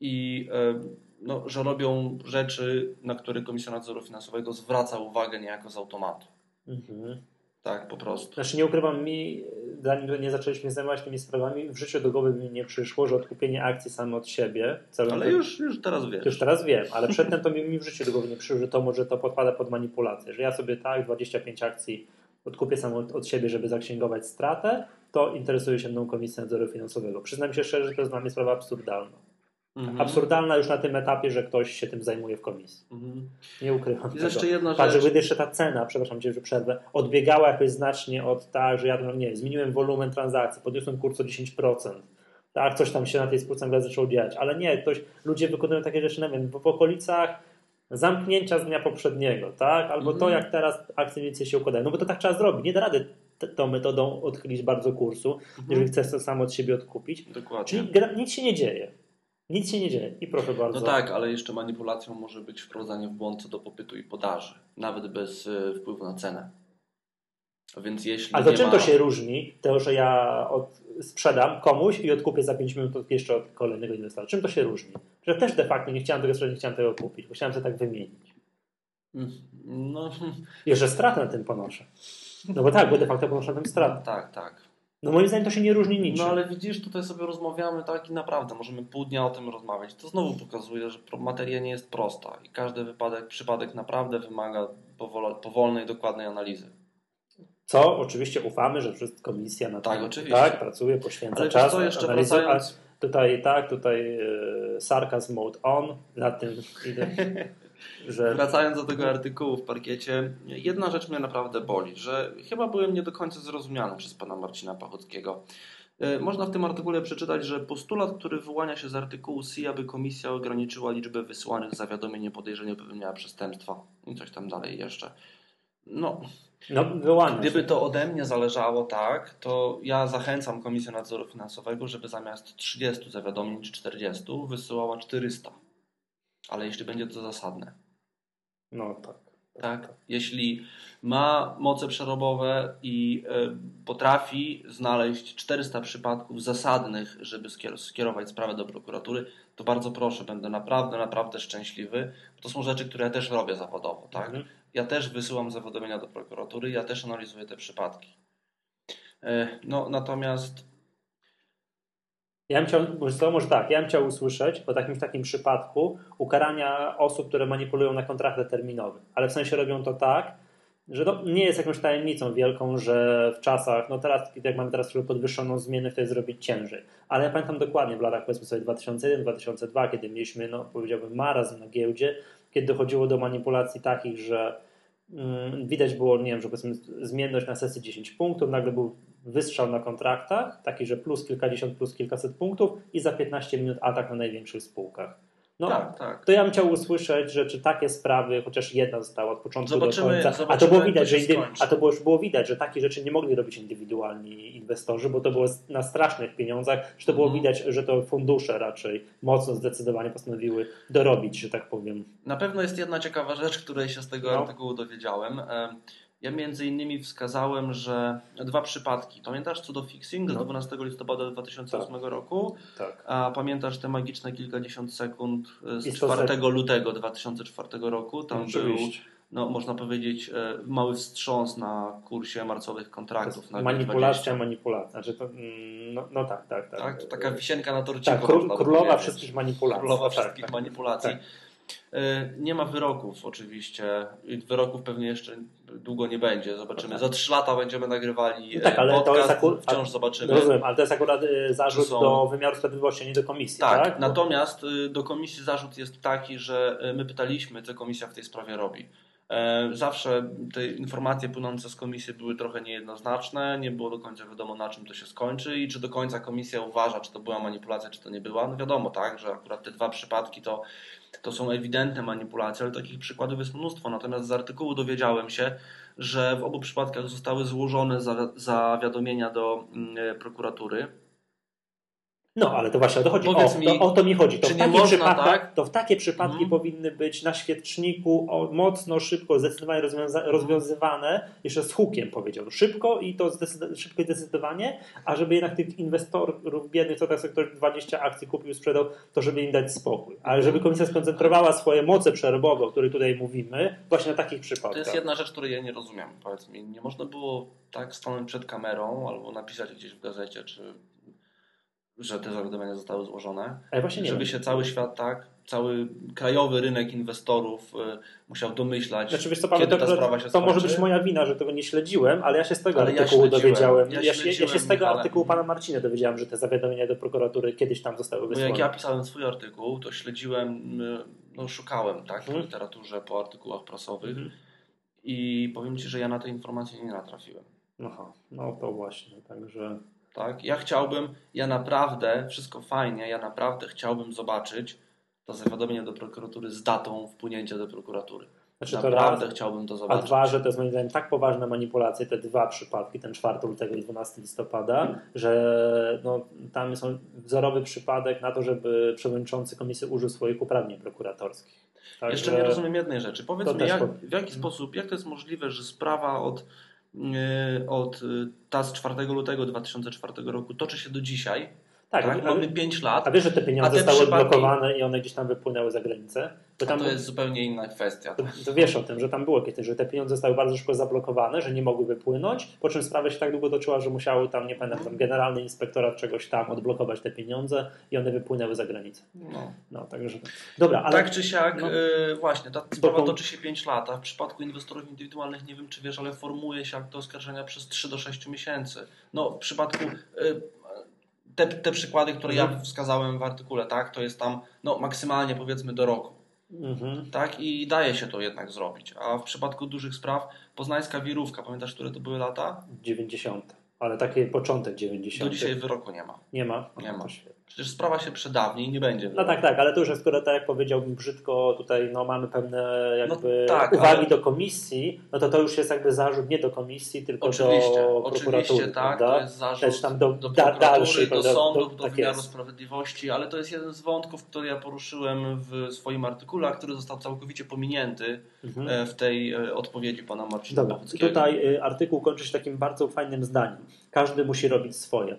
Speaker 2: i e, no, że robią rzeczy, na które Komisja Nadzoru Finansowego zwraca uwagę niejako z automatu. Mhm. Tak, po prostu.
Speaker 1: Znaczy nie ukrywam mi, zanim nie zaczęliśmy zajmować tymi sprawami, w życiu do głowy mi nie przyszło, że odkupienie akcji samo od siebie.
Speaker 2: Ale już, już teraz wiem.
Speaker 1: Już teraz wiem, ale przedtem to mi, mi w życiu do głowy nie przyszło, że to może to podpada pod manipulację, że ja sobie tak 25 akcji odkupię samo od, od siebie, żeby zaksięgować stratę, to interesuje się mną Komisja Nadzoru Finansowego. Przyznam się szczerze, że to jest dla mnie sprawa absurdalna. Mhm. Absurdalna już na tym etapie, że ktoś się tym zajmuje w komisji. Mhm. Nie ukrywam. Jest tego.
Speaker 2: jeszcze jedna
Speaker 1: Patrz, rzecz. jeszcze ta cena, przepraszam cię, że przerwę, odbiegała jakoś znacznie od tak, że ja tam, nie zmieniłem wolumen transakcji, podniosłem kurs o 10%. Tak, coś tam się na tej spółce nagle zaczęło dziać, ale nie, ktoś, ludzie wykonują takie rzeczy, nie wiem, w okolicach zamknięcia z dnia poprzedniego, tak? Albo mhm. to, jak teraz akcje mniej się układają. No bo to tak trzeba zrobić. Nie da rady tą metodą odchylić bardzo kursu, mhm. jeżeli chcesz to samo od siebie odkupić.
Speaker 2: Dokładnie.
Speaker 1: Czyli nic się nie dzieje. Nic się nie dzieje i proszę bardzo.
Speaker 2: No tak, ale jeszcze manipulacją może być wprowadzanie w błąd co do popytu i podaży, nawet bez y, wpływu na cenę. Więc jeśli
Speaker 1: A do czym ma... to się różni? To, że ja od, sprzedam komuś i odkupię za 5 minut jeszcze od kolejnego inwestora. Czym to się różni? Że też de facto nie chciałem tego sprzedać, nie chciałem tego kupić, bo chciałem sobie tak wymienić.
Speaker 2: Mm, no.
Speaker 1: I że stratę na tym ponoszę. No bo tak, bo de facto ponoszę na tym stratę.
Speaker 2: Tak, tak.
Speaker 1: No moim zdaniem to się nie różni niczym.
Speaker 2: No ale widzisz, tutaj sobie rozmawiamy tak i naprawdę możemy pół dnia o tym rozmawiać. To znowu pokazuje, że materia nie jest prosta i każdy wypadek, przypadek naprawdę wymaga powolnej, dokładnej analizy.
Speaker 1: Co oczywiście ufamy, że wszystko komisja na
Speaker 2: tak, oczywiście.
Speaker 1: tak, pracuje, poświęca ale czas. Co jeszcze analizę, wracając... Tutaj tak, tutaj e, sarkazm mode on, nad tym idę. [laughs]
Speaker 2: Że... Wracając do tego artykułu w parkiecie, jedna rzecz mnie naprawdę boli, że chyba byłem nie do końca zrozumiany przez pana Marcina Pachockiego. E, można w tym artykule przeczytać, że postulat, który wyłania się z artykułu C, aby komisja ograniczyła liczbę wysłanych zawiadomień o podejrzeniu popełnienia przestępstwa i coś tam dalej jeszcze. No,
Speaker 1: no wyłania
Speaker 2: gdyby to ode mnie zależało tak, to ja zachęcam Komisję Nadzoru Finansowego, żeby zamiast 30 zawiadomień czy 40 wysyłała 400. Ale jeśli będzie to zasadne.
Speaker 1: No tak.
Speaker 2: Tak? tak. Jeśli ma moce przerobowe i y, potrafi znaleźć 400 przypadków zasadnych, żeby skierować sprawę do prokuratury, to bardzo proszę, będę naprawdę, naprawdę szczęśliwy. To są rzeczy, które ja też robię zawodowo. Tak? Mhm. Ja też wysyłam zawiadomienia do prokuratury, ja też analizuję te przypadki. E, no, natomiast
Speaker 1: ja bym chciał, może, może tak, ja bym chciał usłyszeć o takim, takim przypadku ukarania osób, które manipulują na kontraktach terminowych, ale w sensie robią to tak, że to nie jest jakąś tajemnicą wielką, że w czasach, no teraz, jak mamy teraz podwyższoną zmienność, to jest zrobić ciężej. Ale ja pamiętam dokładnie w latach powiedzmy sobie 2001-2002, kiedy mieliśmy, no powiedziałbym, marazm na giełdzie, kiedy dochodziło do manipulacji takich, że mm, widać było, nie wiem, że powiedzmy zmienność na sesji 10 punktów, nagle był wystrzał na kontraktach, taki, że plus kilkadziesiąt, plus kilkaset punktów i za 15 minut atak na największych spółkach. No, tak, tak. To ja bym chciał usłyszeć, że czy takie sprawy, chociaż jedna została od początku zobaczymy, do końca, a to było widać, że a to było, było widać, że takie rzeczy nie mogli robić indywidualni inwestorzy, bo to było na strasznych pieniądzach, że to było mhm. widać, że to fundusze raczej mocno zdecydowanie postanowiły dorobić, że tak powiem.
Speaker 2: Na pewno jest jedna ciekawa rzecz, której się z tego no. artykułu dowiedziałem. Ja między innymi wskazałem, że dwa przypadki. Pamiętasz co do fixing z no. 12 listopada 2008 tak. roku? Tak. A pamiętasz te magiczne kilkadziesiąt sekund z 4 lutego 2004 roku? Tam był, no, można powiedzieć, e, mały wstrząs na kursie marcowych kontraktów.
Speaker 1: Na manipulacja, manipulacja. Znaczy to, mm, no, no, tak, tak, tak.
Speaker 2: tak to taka wisienka na torcie.
Speaker 1: Tak, królowa wszystkich manipulacji.
Speaker 2: Królowa tak, wszystkich tak, manipulacji. E, nie ma wyroków oczywiście. Wyroków pewnie jeszcze długo nie będzie. Zobaczymy. Za trzy lata będziemy nagrywali no tak, ale podcast, to jest akurat, wciąż zobaczymy.
Speaker 1: Rozumiem, ale to jest akurat y, zarzut są... do wymiaru sprawiedliwości, nie do komisji. Tak, tak?
Speaker 2: natomiast y, do komisji zarzut jest taki, że y, my pytaliśmy, co komisja w tej sprawie robi. Zawsze te informacje płynące z komisji były trochę niejednoznaczne, nie było do końca wiadomo na czym to się skończy i czy do końca komisja uważa, czy to była manipulacja, czy to nie była. No wiadomo, tak, że akurat te dwa przypadki to, to są ewidentne manipulacje, ale takich przykładów jest mnóstwo. Natomiast z artykułu dowiedziałem się, że w obu przypadkach zostały złożone zawiadomienia do mm, prokuratury
Speaker 1: no, ale to właśnie o to chodzi. O, mi, to, o, to mi chodzi. To, w takie, można, tak? to w takie przypadki hmm. powinny być na świeczniku o, mocno, szybko, zdecydowanie rozwiąza- rozwiązywane, jeszcze z hukiem powiedział. Szybko i to zdecyd- szybko i zdecydowanie, a żeby jednak tych inwestorów biednych, co teraz ktoś 20 akcji kupił, sprzedał, to żeby im dać spokój. Ale żeby komisja skoncentrowała swoje moce przerobowe, o których tutaj mówimy, właśnie na takich przypadkach. To
Speaker 2: jest jedna rzecz, której ja nie rozumiem. Powiedz mi, nie można było tak stanąć przed kamerą albo napisać gdzieś w gazecie, czy że te zawiadomienia zostały złożone.
Speaker 1: właśnie
Speaker 2: nie żeby
Speaker 1: wiem.
Speaker 2: się cały świat tak, cały krajowy rynek inwestorów y, musiał domyślać, znaczy, wiesz co, kiedy ta sprawa się
Speaker 1: To skończy. może być moja wina, że tego nie śledziłem, ale ja się z tego ale artykułu ja dowiedziałem. Ja, ja, się, ja, się, z tego ale... artykułu pana Marcina dowiedziałem, że te zawiadomienia do prokuratury kiedyś tam zostały wysłane.
Speaker 2: Bo jak ja pisałem swój artykuł, to śledziłem, y, no szukałem tak, w hmm. literaturze po artykułach prasowych hmm. i powiem Ci, że ja na te informacje nie natrafiłem.
Speaker 1: Aha, no to właśnie, także...
Speaker 2: Tak? Ja chciałbym, ja naprawdę, wszystko fajnie, ja naprawdę chciałbym zobaczyć to zawiadomienie do prokuratury z datą wpłynięcia do prokuratury. Znaczy Naprawdę raz, chciałbym to zobaczyć.
Speaker 1: A dwa, że to jest moim zdaniem tak poważne manipulacje, te dwa przypadki, ten 4 lutego i 12 listopada, hmm. że no, tam są wzorowy przypadek na to, żeby przewodniczący komisji użył swoich uprawnień prokuratorskich.
Speaker 2: Jeszcze nie rozumiem jednej rzeczy. Powiedz mi, jak, w jaki sposób, jak to jest możliwe, że sprawa od od e, TAS 4 lutego 2004 roku toczy się do dzisiaj. Tak, tak? mamy 5 lat.
Speaker 1: A wiesz, że te pieniądze te zostały przypadki... blokowane i one gdzieś tam wypłynęły za granicę?
Speaker 2: To, tam, to jest zupełnie inna kwestia.
Speaker 1: To, to, wiesz o tym, że tam było kiedyś, że te pieniądze zostały bardzo szybko zablokowane, że nie mogły wypłynąć, po czym sprawa się tak długo toczyła, że musiały tam, nie pamiętam, tam generalny inspektorat czegoś tam odblokować te pieniądze i one wypłynęły za granicę. No, no także. Dobra, ale.
Speaker 2: Tak czy siak, no, yy, właśnie, ta sprawa toczy się 5 lat, a w przypadku inwestorów indywidualnych, nie wiem czy wiesz, ale formuje się akt oskarżenia przez 3 do 6 miesięcy. No, w przypadku. Yy, te, te przykłady, które ja mhm. wskazałem w artykule, tak, to jest tam no, maksymalnie powiedzmy do roku. Mhm. Tak? I daje się to jednak zrobić. A w przypadku dużych spraw, poznańska wirówka, pamiętasz, które to były lata?
Speaker 1: 90. Ale taki początek 90.
Speaker 2: Do dzisiaj wyroku nie ma.
Speaker 1: Nie ma?
Speaker 2: Nie ma. Przecież sprawa się przedawni i nie będzie.
Speaker 1: No tak, tak, ale to już jest, skoro tak jak powiedziałbym brzydko, tutaj no, mamy pewne jakby
Speaker 2: No tak,
Speaker 1: uwagi
Speaker 2: ale-
Speaker 1: do komisji, no to to już jest jakby zarzut nie do komisji, tylko
Speaker 2: Oczywiście,
Speaker 1: do
Speaker 2: oczywiście
Speaker 1: prokuratury,
Speaker 2: tak,
Speaker 1: prawda?
Speaker 2: to jest zarzut
Speaker 1: Też tam do,
Speaker 2: do prokuratury,
Speaker 1: dalszej,
Speaker 2: do sądów, do
Speaker 1: tak
Speaker 2: wymiaru
Speaker 1: jest.
Speaker 2: sprawiedliwości, ale to jest jeden z wątków, który ja poruszyłem w swoim artykule, który został całkowicie pominięty
Speaker 1: Mhm.
Speaker 2: e, w tej e, odpowiedzi pana Marcina
Speaker 1: Dobra, tutaj y, artykuł kończy się takim bardzo fajnym zdaniem. Każdy musi robić swoje.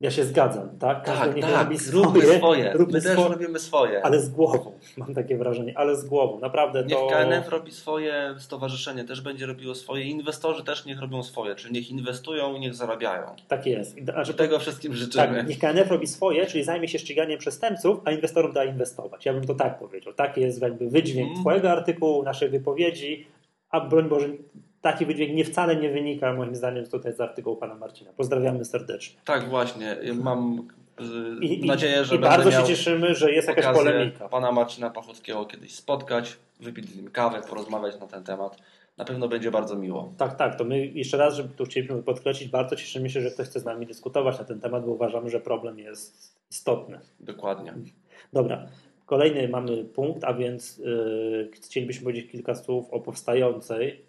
Speaker 1: Ja się zgadzam, tak? Każdy
Speaker 2: tak,
Speaker 1: niech
Speaker 2: tak,
Speaker 1: robi
Speaker 2: róbmy
Speaker 1: swoje,
Speaker 2: swoje.
Speaker 1: róbmy
Speaker 2: My też
Speaker 1: swoje,
Speaker 2: robimy swoje.
Speaker 1: ale z głową. [laughs] Mam takie wrażenie, ale z głową. Naprawdę
Speaker 2: Niech
Speaker 1: to...
Speaker 2: KNF robi swoje, stowarzyszenie też będzie robiło swoje, inwestorzy też niech robią swoje, czyli niech inwestują i niech zarabiają.
Speaker 1: Tak jest. Znaczy,
Speaker 2: Tego wszystkim życzymy.
Speaker 1: Tak, niech KNF robi swoje, czyli zajmie się ściganiem przestępców, a inwestorom da inwestować. Ja bym to tak powiedział. Taki jest jakby wydźwięk
Speaker 2: Mm.
Speaker 1: Twojego artykułu, naszej wypowiedzi, a broń Boże, taki wydźwięk nie wcale nie wynika moim zdaniem tutaj z artykułu pana Marcina. Pozdrawiamy serdecznie.
Speaker 2: Tak, właśnie. Mam y,
Speaker 1: I,
Speaker 2: nadzieję, że
Speaker 1: i bardzo się cieszymy, że jest jakaś polemika.
Speaker 2: pana Marcina Pachockiego kiedyś spotkać, wypić z nim kawę, porozmawiać na ten temat. Na pewno będzie bardzo miło.
Speaker 1: Tak, tak, to my jeszcze raz, żeby tu chcieliśmy podkreślić, bardzo cieszymy się, że ktoś chce z nami dyskutować na ten temat, bo uważamy, że problem jest istotny.
Speaker 2: Dokładnie.
Speaker 1: Dobra, kolejny mamy punkt, a więc yy, chcielibyśmy powiedzieć kilka słów o powstającej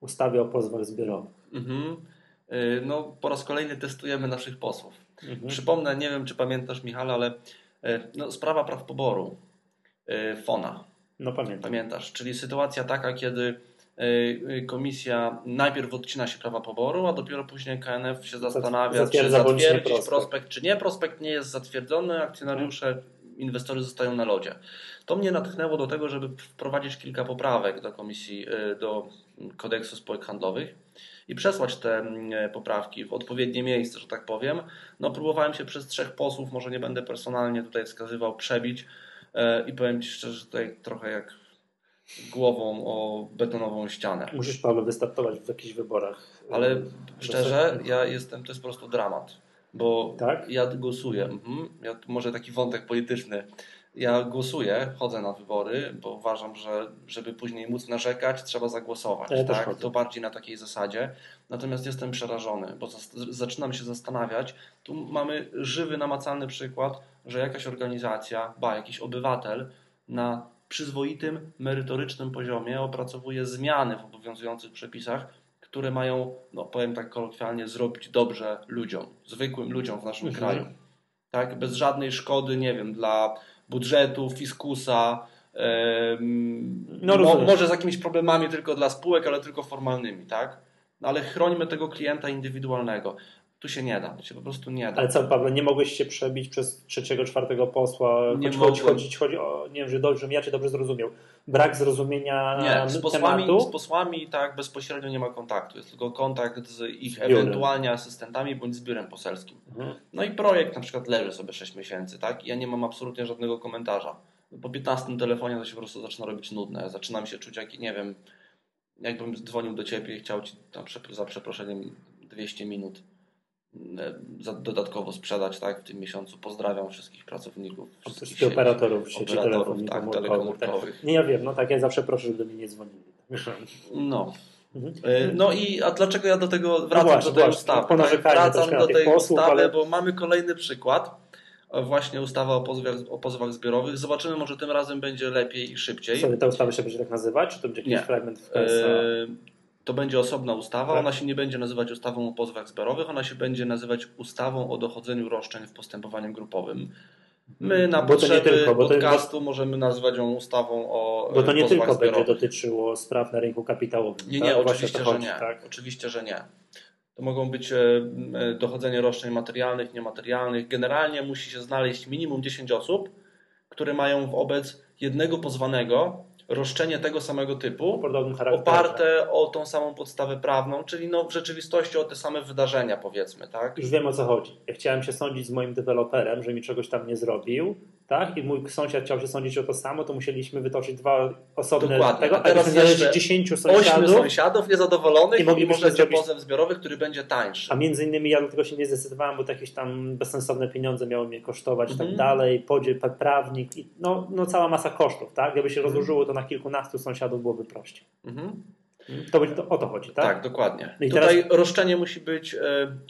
Speaker 1: ustawie o pozwach zbiorowych.
Speaker 2: Mhm. Y, No, po raz kolejny testujemy naszych posłów.
Speaker 1: Mhm.
Speaker 2: Przypomnę, nie wiem czy pamiętasz Michał, ale y, no, sprawa praw poboru y, FONA.
Speaker 1: No pamiętam.
Speaker 2: Pamiętasz? Czyli sytuacja taka, kiedy komisja najpierw odcina się prawa poboru, a dopiero później KNF się zastanawia, czy
Speaker 1: zatwierdza nie
Speaker 2: zatwierdzić
Speaker 1: prospekt.
Speaker 2: prospekt, czy nie. Prospekt nie jest zatwierdzony, akcjonariusze, inwestorzy zostają na lodzie. To mnie natchnęło do tego, żeby wprowadzić kilka poprawek do komisji, do kodeksu spółek handlowych i przesłać te mm, poprawki w odpowiednie miejsce, że tak powiem. No, próbowałem się przez trzech posłów, może nie będę personalnie tutaj wskazywał, przebić e, i powiem Ci szczerze, że tutaj trochę jak głową o betonową ścianę.
Speaker 1: Musisz, Paweł, wystartować w jakichś wyborach.
Speaker 2: Ale szczerze, ja jestem, to jest po prostu dramat, bo
Speaker 1: Tak?
Speaker 2: ja głosuję, mhm, ja, może taki wątek polityczny, ja głosuję, chodzę na wybory, bo uważam, że żeby później móc narzekać, trzeba zagłosować,
Speaker 1: Ja
Speaker 2: tak? to bardziej na takiej zasadzie, natomiast jestem przerażony, bo zaczynam się zastanawiać, tu mamy żywy, namacalny przykład, że jakaś organizacja, ba, jakiś obywatel na przyzwoitym, merytorycznym poziomie opracowuje zmiany w obowiązujących przepisach, które mają, no powiem tak kolokwialnie, zrobić dobrze ludziom, zwykłym ludziom w naszym
Speaker 1: Mhm.
Speaker 2: kraju. Tak, bez żadnej szkody, nie wiem, dla budżetu, fiskusa,
Speaker 1: No,
Speaker 2: mo, może z jakimiś problemami tylko dla spółek, ale tylko formalnymi, tak? No, ale chrońmy tego klienta indywidualnego. Tu się nie da, tu się po prostu nie da.
Speaker 1: Ale co, Paweł, nie mogłeś się przebić przez trzeciego, czwartego posła?
Speaker 2: Nie
Speaker 1: Choć chodzi,
Speaker 2: mogłem.
Speaker 1: chodzi, chodzi o, nie wiem, że dobrze, ja cię dobrze zrozumiał. Brak zrozumienia
Speaker 2: Nie, z posłami,
Speaker 1: tematu?
Speaker 2: z posłami tak bezpośrednio nie ma kontaktu. Jest tylko kontakt z ich
Speaker 1: Z
Speaker 2: ewentualnie asystentami bądź z biurem poselskim.
Speaker 1: Mhm.
Speaker 2: No i projekt na przykład leży sobie 6 miesięcy, tak? I ja nie mam absolutnie żadnego komentarza. Po 15 telefonie to się po prostu zaczyna robić nudne. Ja zaczynam się czuć jak, nie wiem, jakbym dzwonił do ciebie i chciał ci tam za przeproszeniem 200 minut dodatkowo sprzedać, tak? W tym miesiącu pozdrawiam wszystkich pracowników. Wszystkich
Speaker 1: Wszystkich operatorów sieci
Speaker 2: operatorów,
Speaker 1: telefonii
Speaker 2: tak,
Speaker 1: komórkowych.
Speaker 2: telekomórkowych.
Speaker 1: Nie, ja wiem, no tak, ja zawsze proszę, żeby mnie nie dzwonili.
Speaker 2: No.
Speaker 1: Mhm.
Speaker 2: E, No i a dlaczego ja do tego wracam
Speaker 1: właśnie,
Speaker 2: do tej
Speaker 1: właśnie.
Speaker 2: ustawy?
Speaker 1: Ponarzekajmy
Speaker 2: Wracam do tej
Speaker 1: posłów,
Speaker 2: ustawy,
Speaker 1: ale-
Speaker 2: bo mamy kolejny przykład. E, Właśnie ustawa o pozwach, o pozwach zbiorowych. Zobaczymy, może tym razem będzie lepiej i szybciej.
Speaker 1: Co, ta ustawa się będzie tak nazywać, czy to będzie jakiś
Speaker 2: Nie.
Speaker 1: fragment w
Speaker 2: E,
Speaker 1: KSA?
Speaker 2: To będzie osobna ustawa.
Speaker 1: Tak.
Speaker 2: Ona się nie będzie nazywać ustawą o pozwach zbiorowych, ona się będzie nazywać ustawą o dochodzeniu roszczeń w postępowaniu grupowym. My na
Speaker 1: Bo
Speaker 2: potrzeby
Speaker 1: tylko, bo to-
Speaker 2: podcastu możemy nazywać ją ustawą o
Speaker 1: Bo to
Speaker 2: e,
Speaker 1: nie tylko będzie
Speaker 2: zbiorowych.
Speaker 1: dotyczyło spraw na rynku kapitałowym.
Speaker 2: Nie,
Speaker 1: tak?
Speaker 2: nie,
Speaker 1: Właśnie
Speaker 2: oczywiście,
Speaker 1: to
Speaker 2: że
Speaker 1: chodzi,
Speaker 2: nie.
Speaker 1: Tak?
Speaker 2: Oczywiście, że nie. To mogą być e, e, dochodzenie roszczeń materialnych, niematerialnych. Generalnie musi się znaleźć minimum 10 osób, które mają wobec jednego pozwanego roszczenie tego samego typu, oparte o tą samą podstawę prawną, czyli no w rzeczywistości o te same wydarzenia, powiedzmy, tak?
Speaker 1: Już wiem o co chodzi. Ja chciałem się sądzić z moim deweloperem, że mi czegoś tam nie zrobił, tak? I mój sąsiad chciał się sądzić o to samo, to musieliśmy wytoczyć dwa osobne
Speaker 2: Dokładnie.
Speaker 1: tego,
Speaker 2: A teraz jeszcze
Speaker 1: 10
Speaker 2: Ośmiu
Speaker 1: sąsiadów,
Speaker 2: sąsiadów niezadowolonych
Speaker 1: I
Speaker 2: i, możecie
Speaker 1: zrobić-
Speaker 2: pozew zbiorowy, który będzie tańszy.
Speaker 1: a między innymi ja do tego się nie zdecydowałem, bo to jakieś tam bezsensowne pieniądze miały mnie kosztować i
Speaker 2: Mhm.
Speaker 1: tak dalej, podziel, prawnik, i no, no cała masa kosztów, tak? Gdyby się
Speaker 2: Mhm.
Speaker 1: rozłożyło to na kilkunastu sąsiadów, byłoby prościej.
Speaker 2: Mhm.
Speaker 1: To, to o to chodzi, tak?
Speaker 2: Tak, dokładnie. I Tutaj teraz... roszczenie musi być e,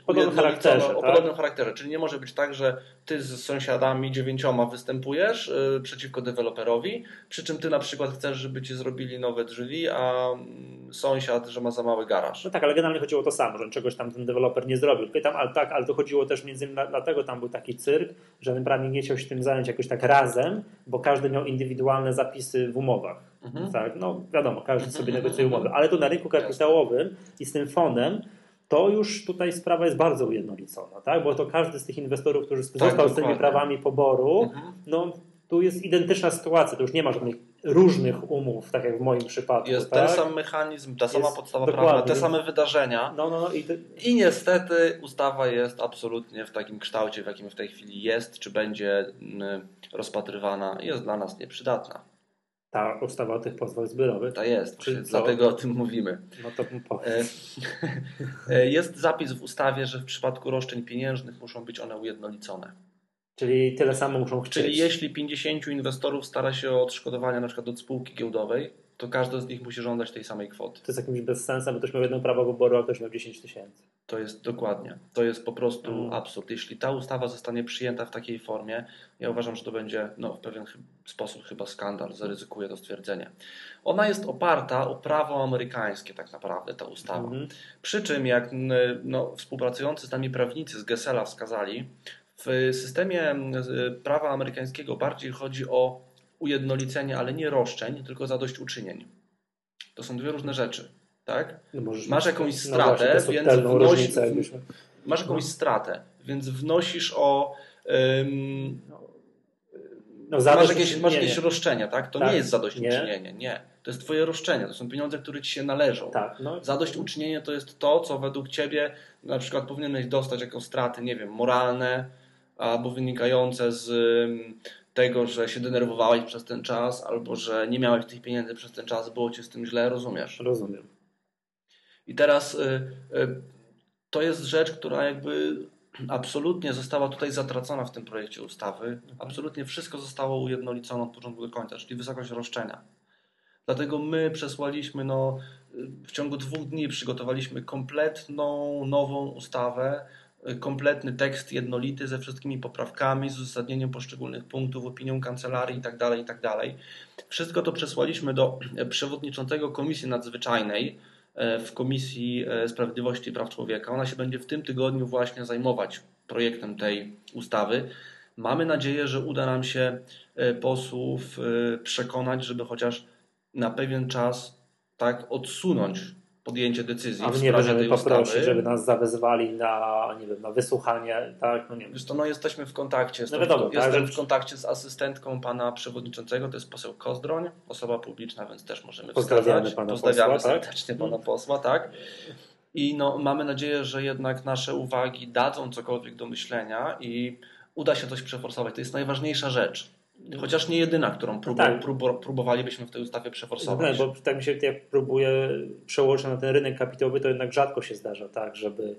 Speaker 1: podobnym charakterze,
Speaker 2: o tak? podobnym charakterze. Czyli nie może być tak, że ty z sąsiadami dziewięcioma występujesz e, przeciwko deweloperowi, przy czym ty na przykład chcesz, żeby ci zrobili nowe drzwi, a mm, sąsiad, że ma za mały garaż.
Speaker 1: No tak, ale generalnie chodziło o to samo, że czegoś tam ten deweloper nie zrobił. Pytam, ale tak, ale to chodziło też między innymi dlatego tam był taki cyrk, że prawnik nie chciał się tym zająć jakoś tak razem, bo każdy miał indywidualne zapisy w umowach. Mhm. Tak, no wiadomo, każdy sobie mhm. negocjuje umowy, ale tu na rynku kapitałowym i z tym fonem to już tutaj sprawa jest bardzo ujednolicona, tak? bo to każdy z tych inwestorów, którzy tak, został z tymi prawami poboru, mhm. no tu jest identyczna sytuacja, to już nie ma żadnych różnych umów, tak jak w moim przypadku.
Speaker 2: Jest
Speaker 1: tak?
Speaker 2: ten sam mechanizm, ta sama podstawa prawna, te same wydarzenia.
Speaker 1: No, no, no i, ty...
Speaker 2: I niestety ustawa jest absolutnie w takim kształcie, w jakim w tej chwili jest, czy będzie mm, rozpatrywana, jest dla nas nieprzydatna.
Speaker 1: Ta ustawa o tych pozwach zbiorowych?
Speaker 2: Ta jest, dlatego o tym mówimy.
Speaker 1: No to
Speaker 2: e, e, Jest zapis w ustawie, że w przypadku roszczeń pieniężnych muszą być one ujednolicone.
Speaker 1: Czyli tyle samo muszą chcieć.
Speaker 2: Czyli jeśli 50 inwestorów stara się o odszkodowania na przykład od spółki giełdowej, to każdy z nich musi żądać tej samej kwoty.
Speaker 1: To jest jakimś bezsensem, bo ktoś miał jedno prawo wyboru, a ktoś miał 10 tysięcy.
Speaker 2: To jest dokładnie. To jest po prostu mm. absurd. Jeśli ta ustawa zostanie przyjęta w takiej formie, ja uważam, że to będzie no, w pewien sposób chyba skandal. Zaryzykuję to stwierdzenie. Ona jest oparta o prawo amerykańskie tak naprawdę, ta ustawa. Mm -hmm. Przy czym, jak no, współpracujący z nami prawnicy z Gessela wskazali, w systemie prawa amerykańskiego bardziej chodzi o ujednolicenie, ale nie roszczeń, tylko zadośćuczynień. To są dwie różne rzeczy. Tak? No masz jakąś stratę, no więc wnosisz, masz jakąś no. stratę, więc wnosisz o um, no, masz jakieś, masz jakieś roszczenia, tak? To tak. nie jest zadośćuczynienie, nie. nie. To jest twoje roszczenie, to są pieniądze, które ci się należą.
Speaker 1: Tak, no.
Speaker 2: Zadośćuczynienie to jest to, co według ciebie na przykład powinieneś dostać jako straty, nie wiem, moralne, albo wynikające z tego, że się denerwowałeś przez ten czas, albo że nie miałeś tych pieniędzy przez ten czas, było ci z tym źle, rozumiesz?
Speaker 1: Rozumiem.
Speaker 2: I teraz y, y, to jest rzecz, która jakby absolutnie została tutaj zatracona w tym projekcie ustawy. Mhm. Absolutnie wszystko zostało ujednolicone od początku do końca, czyli wysokość roszczenia. Dlatego my przesłaliśmy, no, w ciągu dwóch dni przygotowaliśmy kompletną, nową ustawę, kompletny tekst jednolity ze wszystkimi poprawkami, z uzasadnieniem poszczególnych punktów, opinią kancelarii itd., tak itd. Tak Wszystko to przesłaliśmy do przewodniczącego Komisji Nadzwyczajnej e, w Komisji e, Sprawiedliwości i Praw Człowieka. Ona się będzie w tym tygodniu właśnie zajmować projektem tej ustawy. Mamy nadzieję, że uda nam się e, posłów przekonać, żeby chociaż na pewien czas tak odsunąć podjęcie decyzji
Speaker 1: A w nie sprawie tej poprosić, ustawy. żeby nas zawezwali na, nie wiem, na wysłuchanie, tak? No nie
Speaker 2: Wiesz to, no jesteśmy w kontakcie, no wiadomo, tak, jestem w kontakcie z asystentką pana przewodniczącego, to jest poseł Kozdroń, osoba publiczna, więc też możemy
Speaker 1: Pozdrawiamy wskazać. pana Pozdrawiamy posła,
Speaker 2: tak? serdecznie tak? pana posła, tak? I no, mamy nadzieję, że jednak nasze uwagi dadzą cokolwiek do myślenia i uda się coś przeforsować. To jest najważniejsza rzecz. Chociaż nie jedyna, którą próbu, tak. próbowalibyśmy w tej ustawie przeforsować.
Speaker 1: No, bo tak mi się jak próbuję przełożyć na ten rynek kapitałowy, to jednak rzadko się zdarza tak, żeby...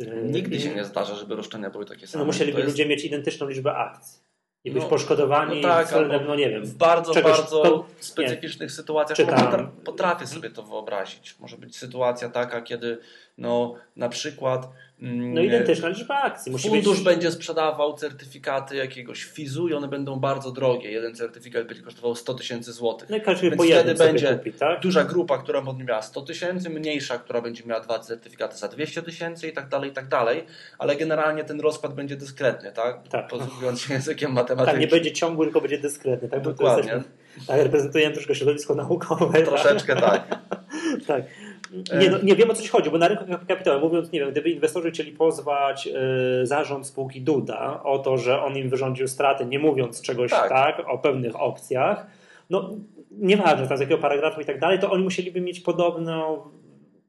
Speaker 2: E, Nigdy się nie zdarza, żeby roszczenia były takie same.
Speaker 1: No musieliby jest... ludzie mieć identyczną liczbę akcji i być no, poszkodowani no tak, względem, no nie wiem.
Speaker 2: W bardzo, czegoś, bardzo to, specyficznych nie, sytuacjach czytam. potrafię sobie to wyobrazić. Może być sytuacja taka, kiedy no, na przykład
Speaker 1: no identyczna liczba akcji.
Speaker 2: Musi Fundusz być... będzie sprzedawał certyfikaty jakiegoś fizu i one będą bardzo drogie. Jeden certyfikat będzie kosztował 100 tysięcy złotych.
Speaker 1: No i każdy Więc wtedy będzie kupi, tak?
Speaker 2: duża grupa, która będzie miała 100 tysięcy, mniejsza, która będzie miała dwa certyfikaty za 200 tysięcy i tak dalej, i tak dalej. Ale generalnie ten rozkład będzie dyskretny, tak?
Speaker 1: tak.
Speaker 2: Posługując się językiem matematycznym.
Speaker 1: Tak, nie będzie ciągły, tylko będzie dyskretny. Tak?
Speaker 2: Dokładnie.
Speaker 1: tak, reprezentujemy troszkę środowisko naukowe.
Speaker 2: Troszeczkę tak.
Speaker 1: tak. [laughs] Nie, no, nie wiem o co ci chodzi, bo na rynku kapitałowym, mówiąc, nie wiem, gdyby inwestorzy chcieli pozwać y, zarząd spółki Duda o to, że on im wyrządził straty, nie mówiąc czegoś tak, tak o pewnych opcjach, no nieważne tam z jakiego paragrafu i tak dalej, to oni musieliby mieć podobną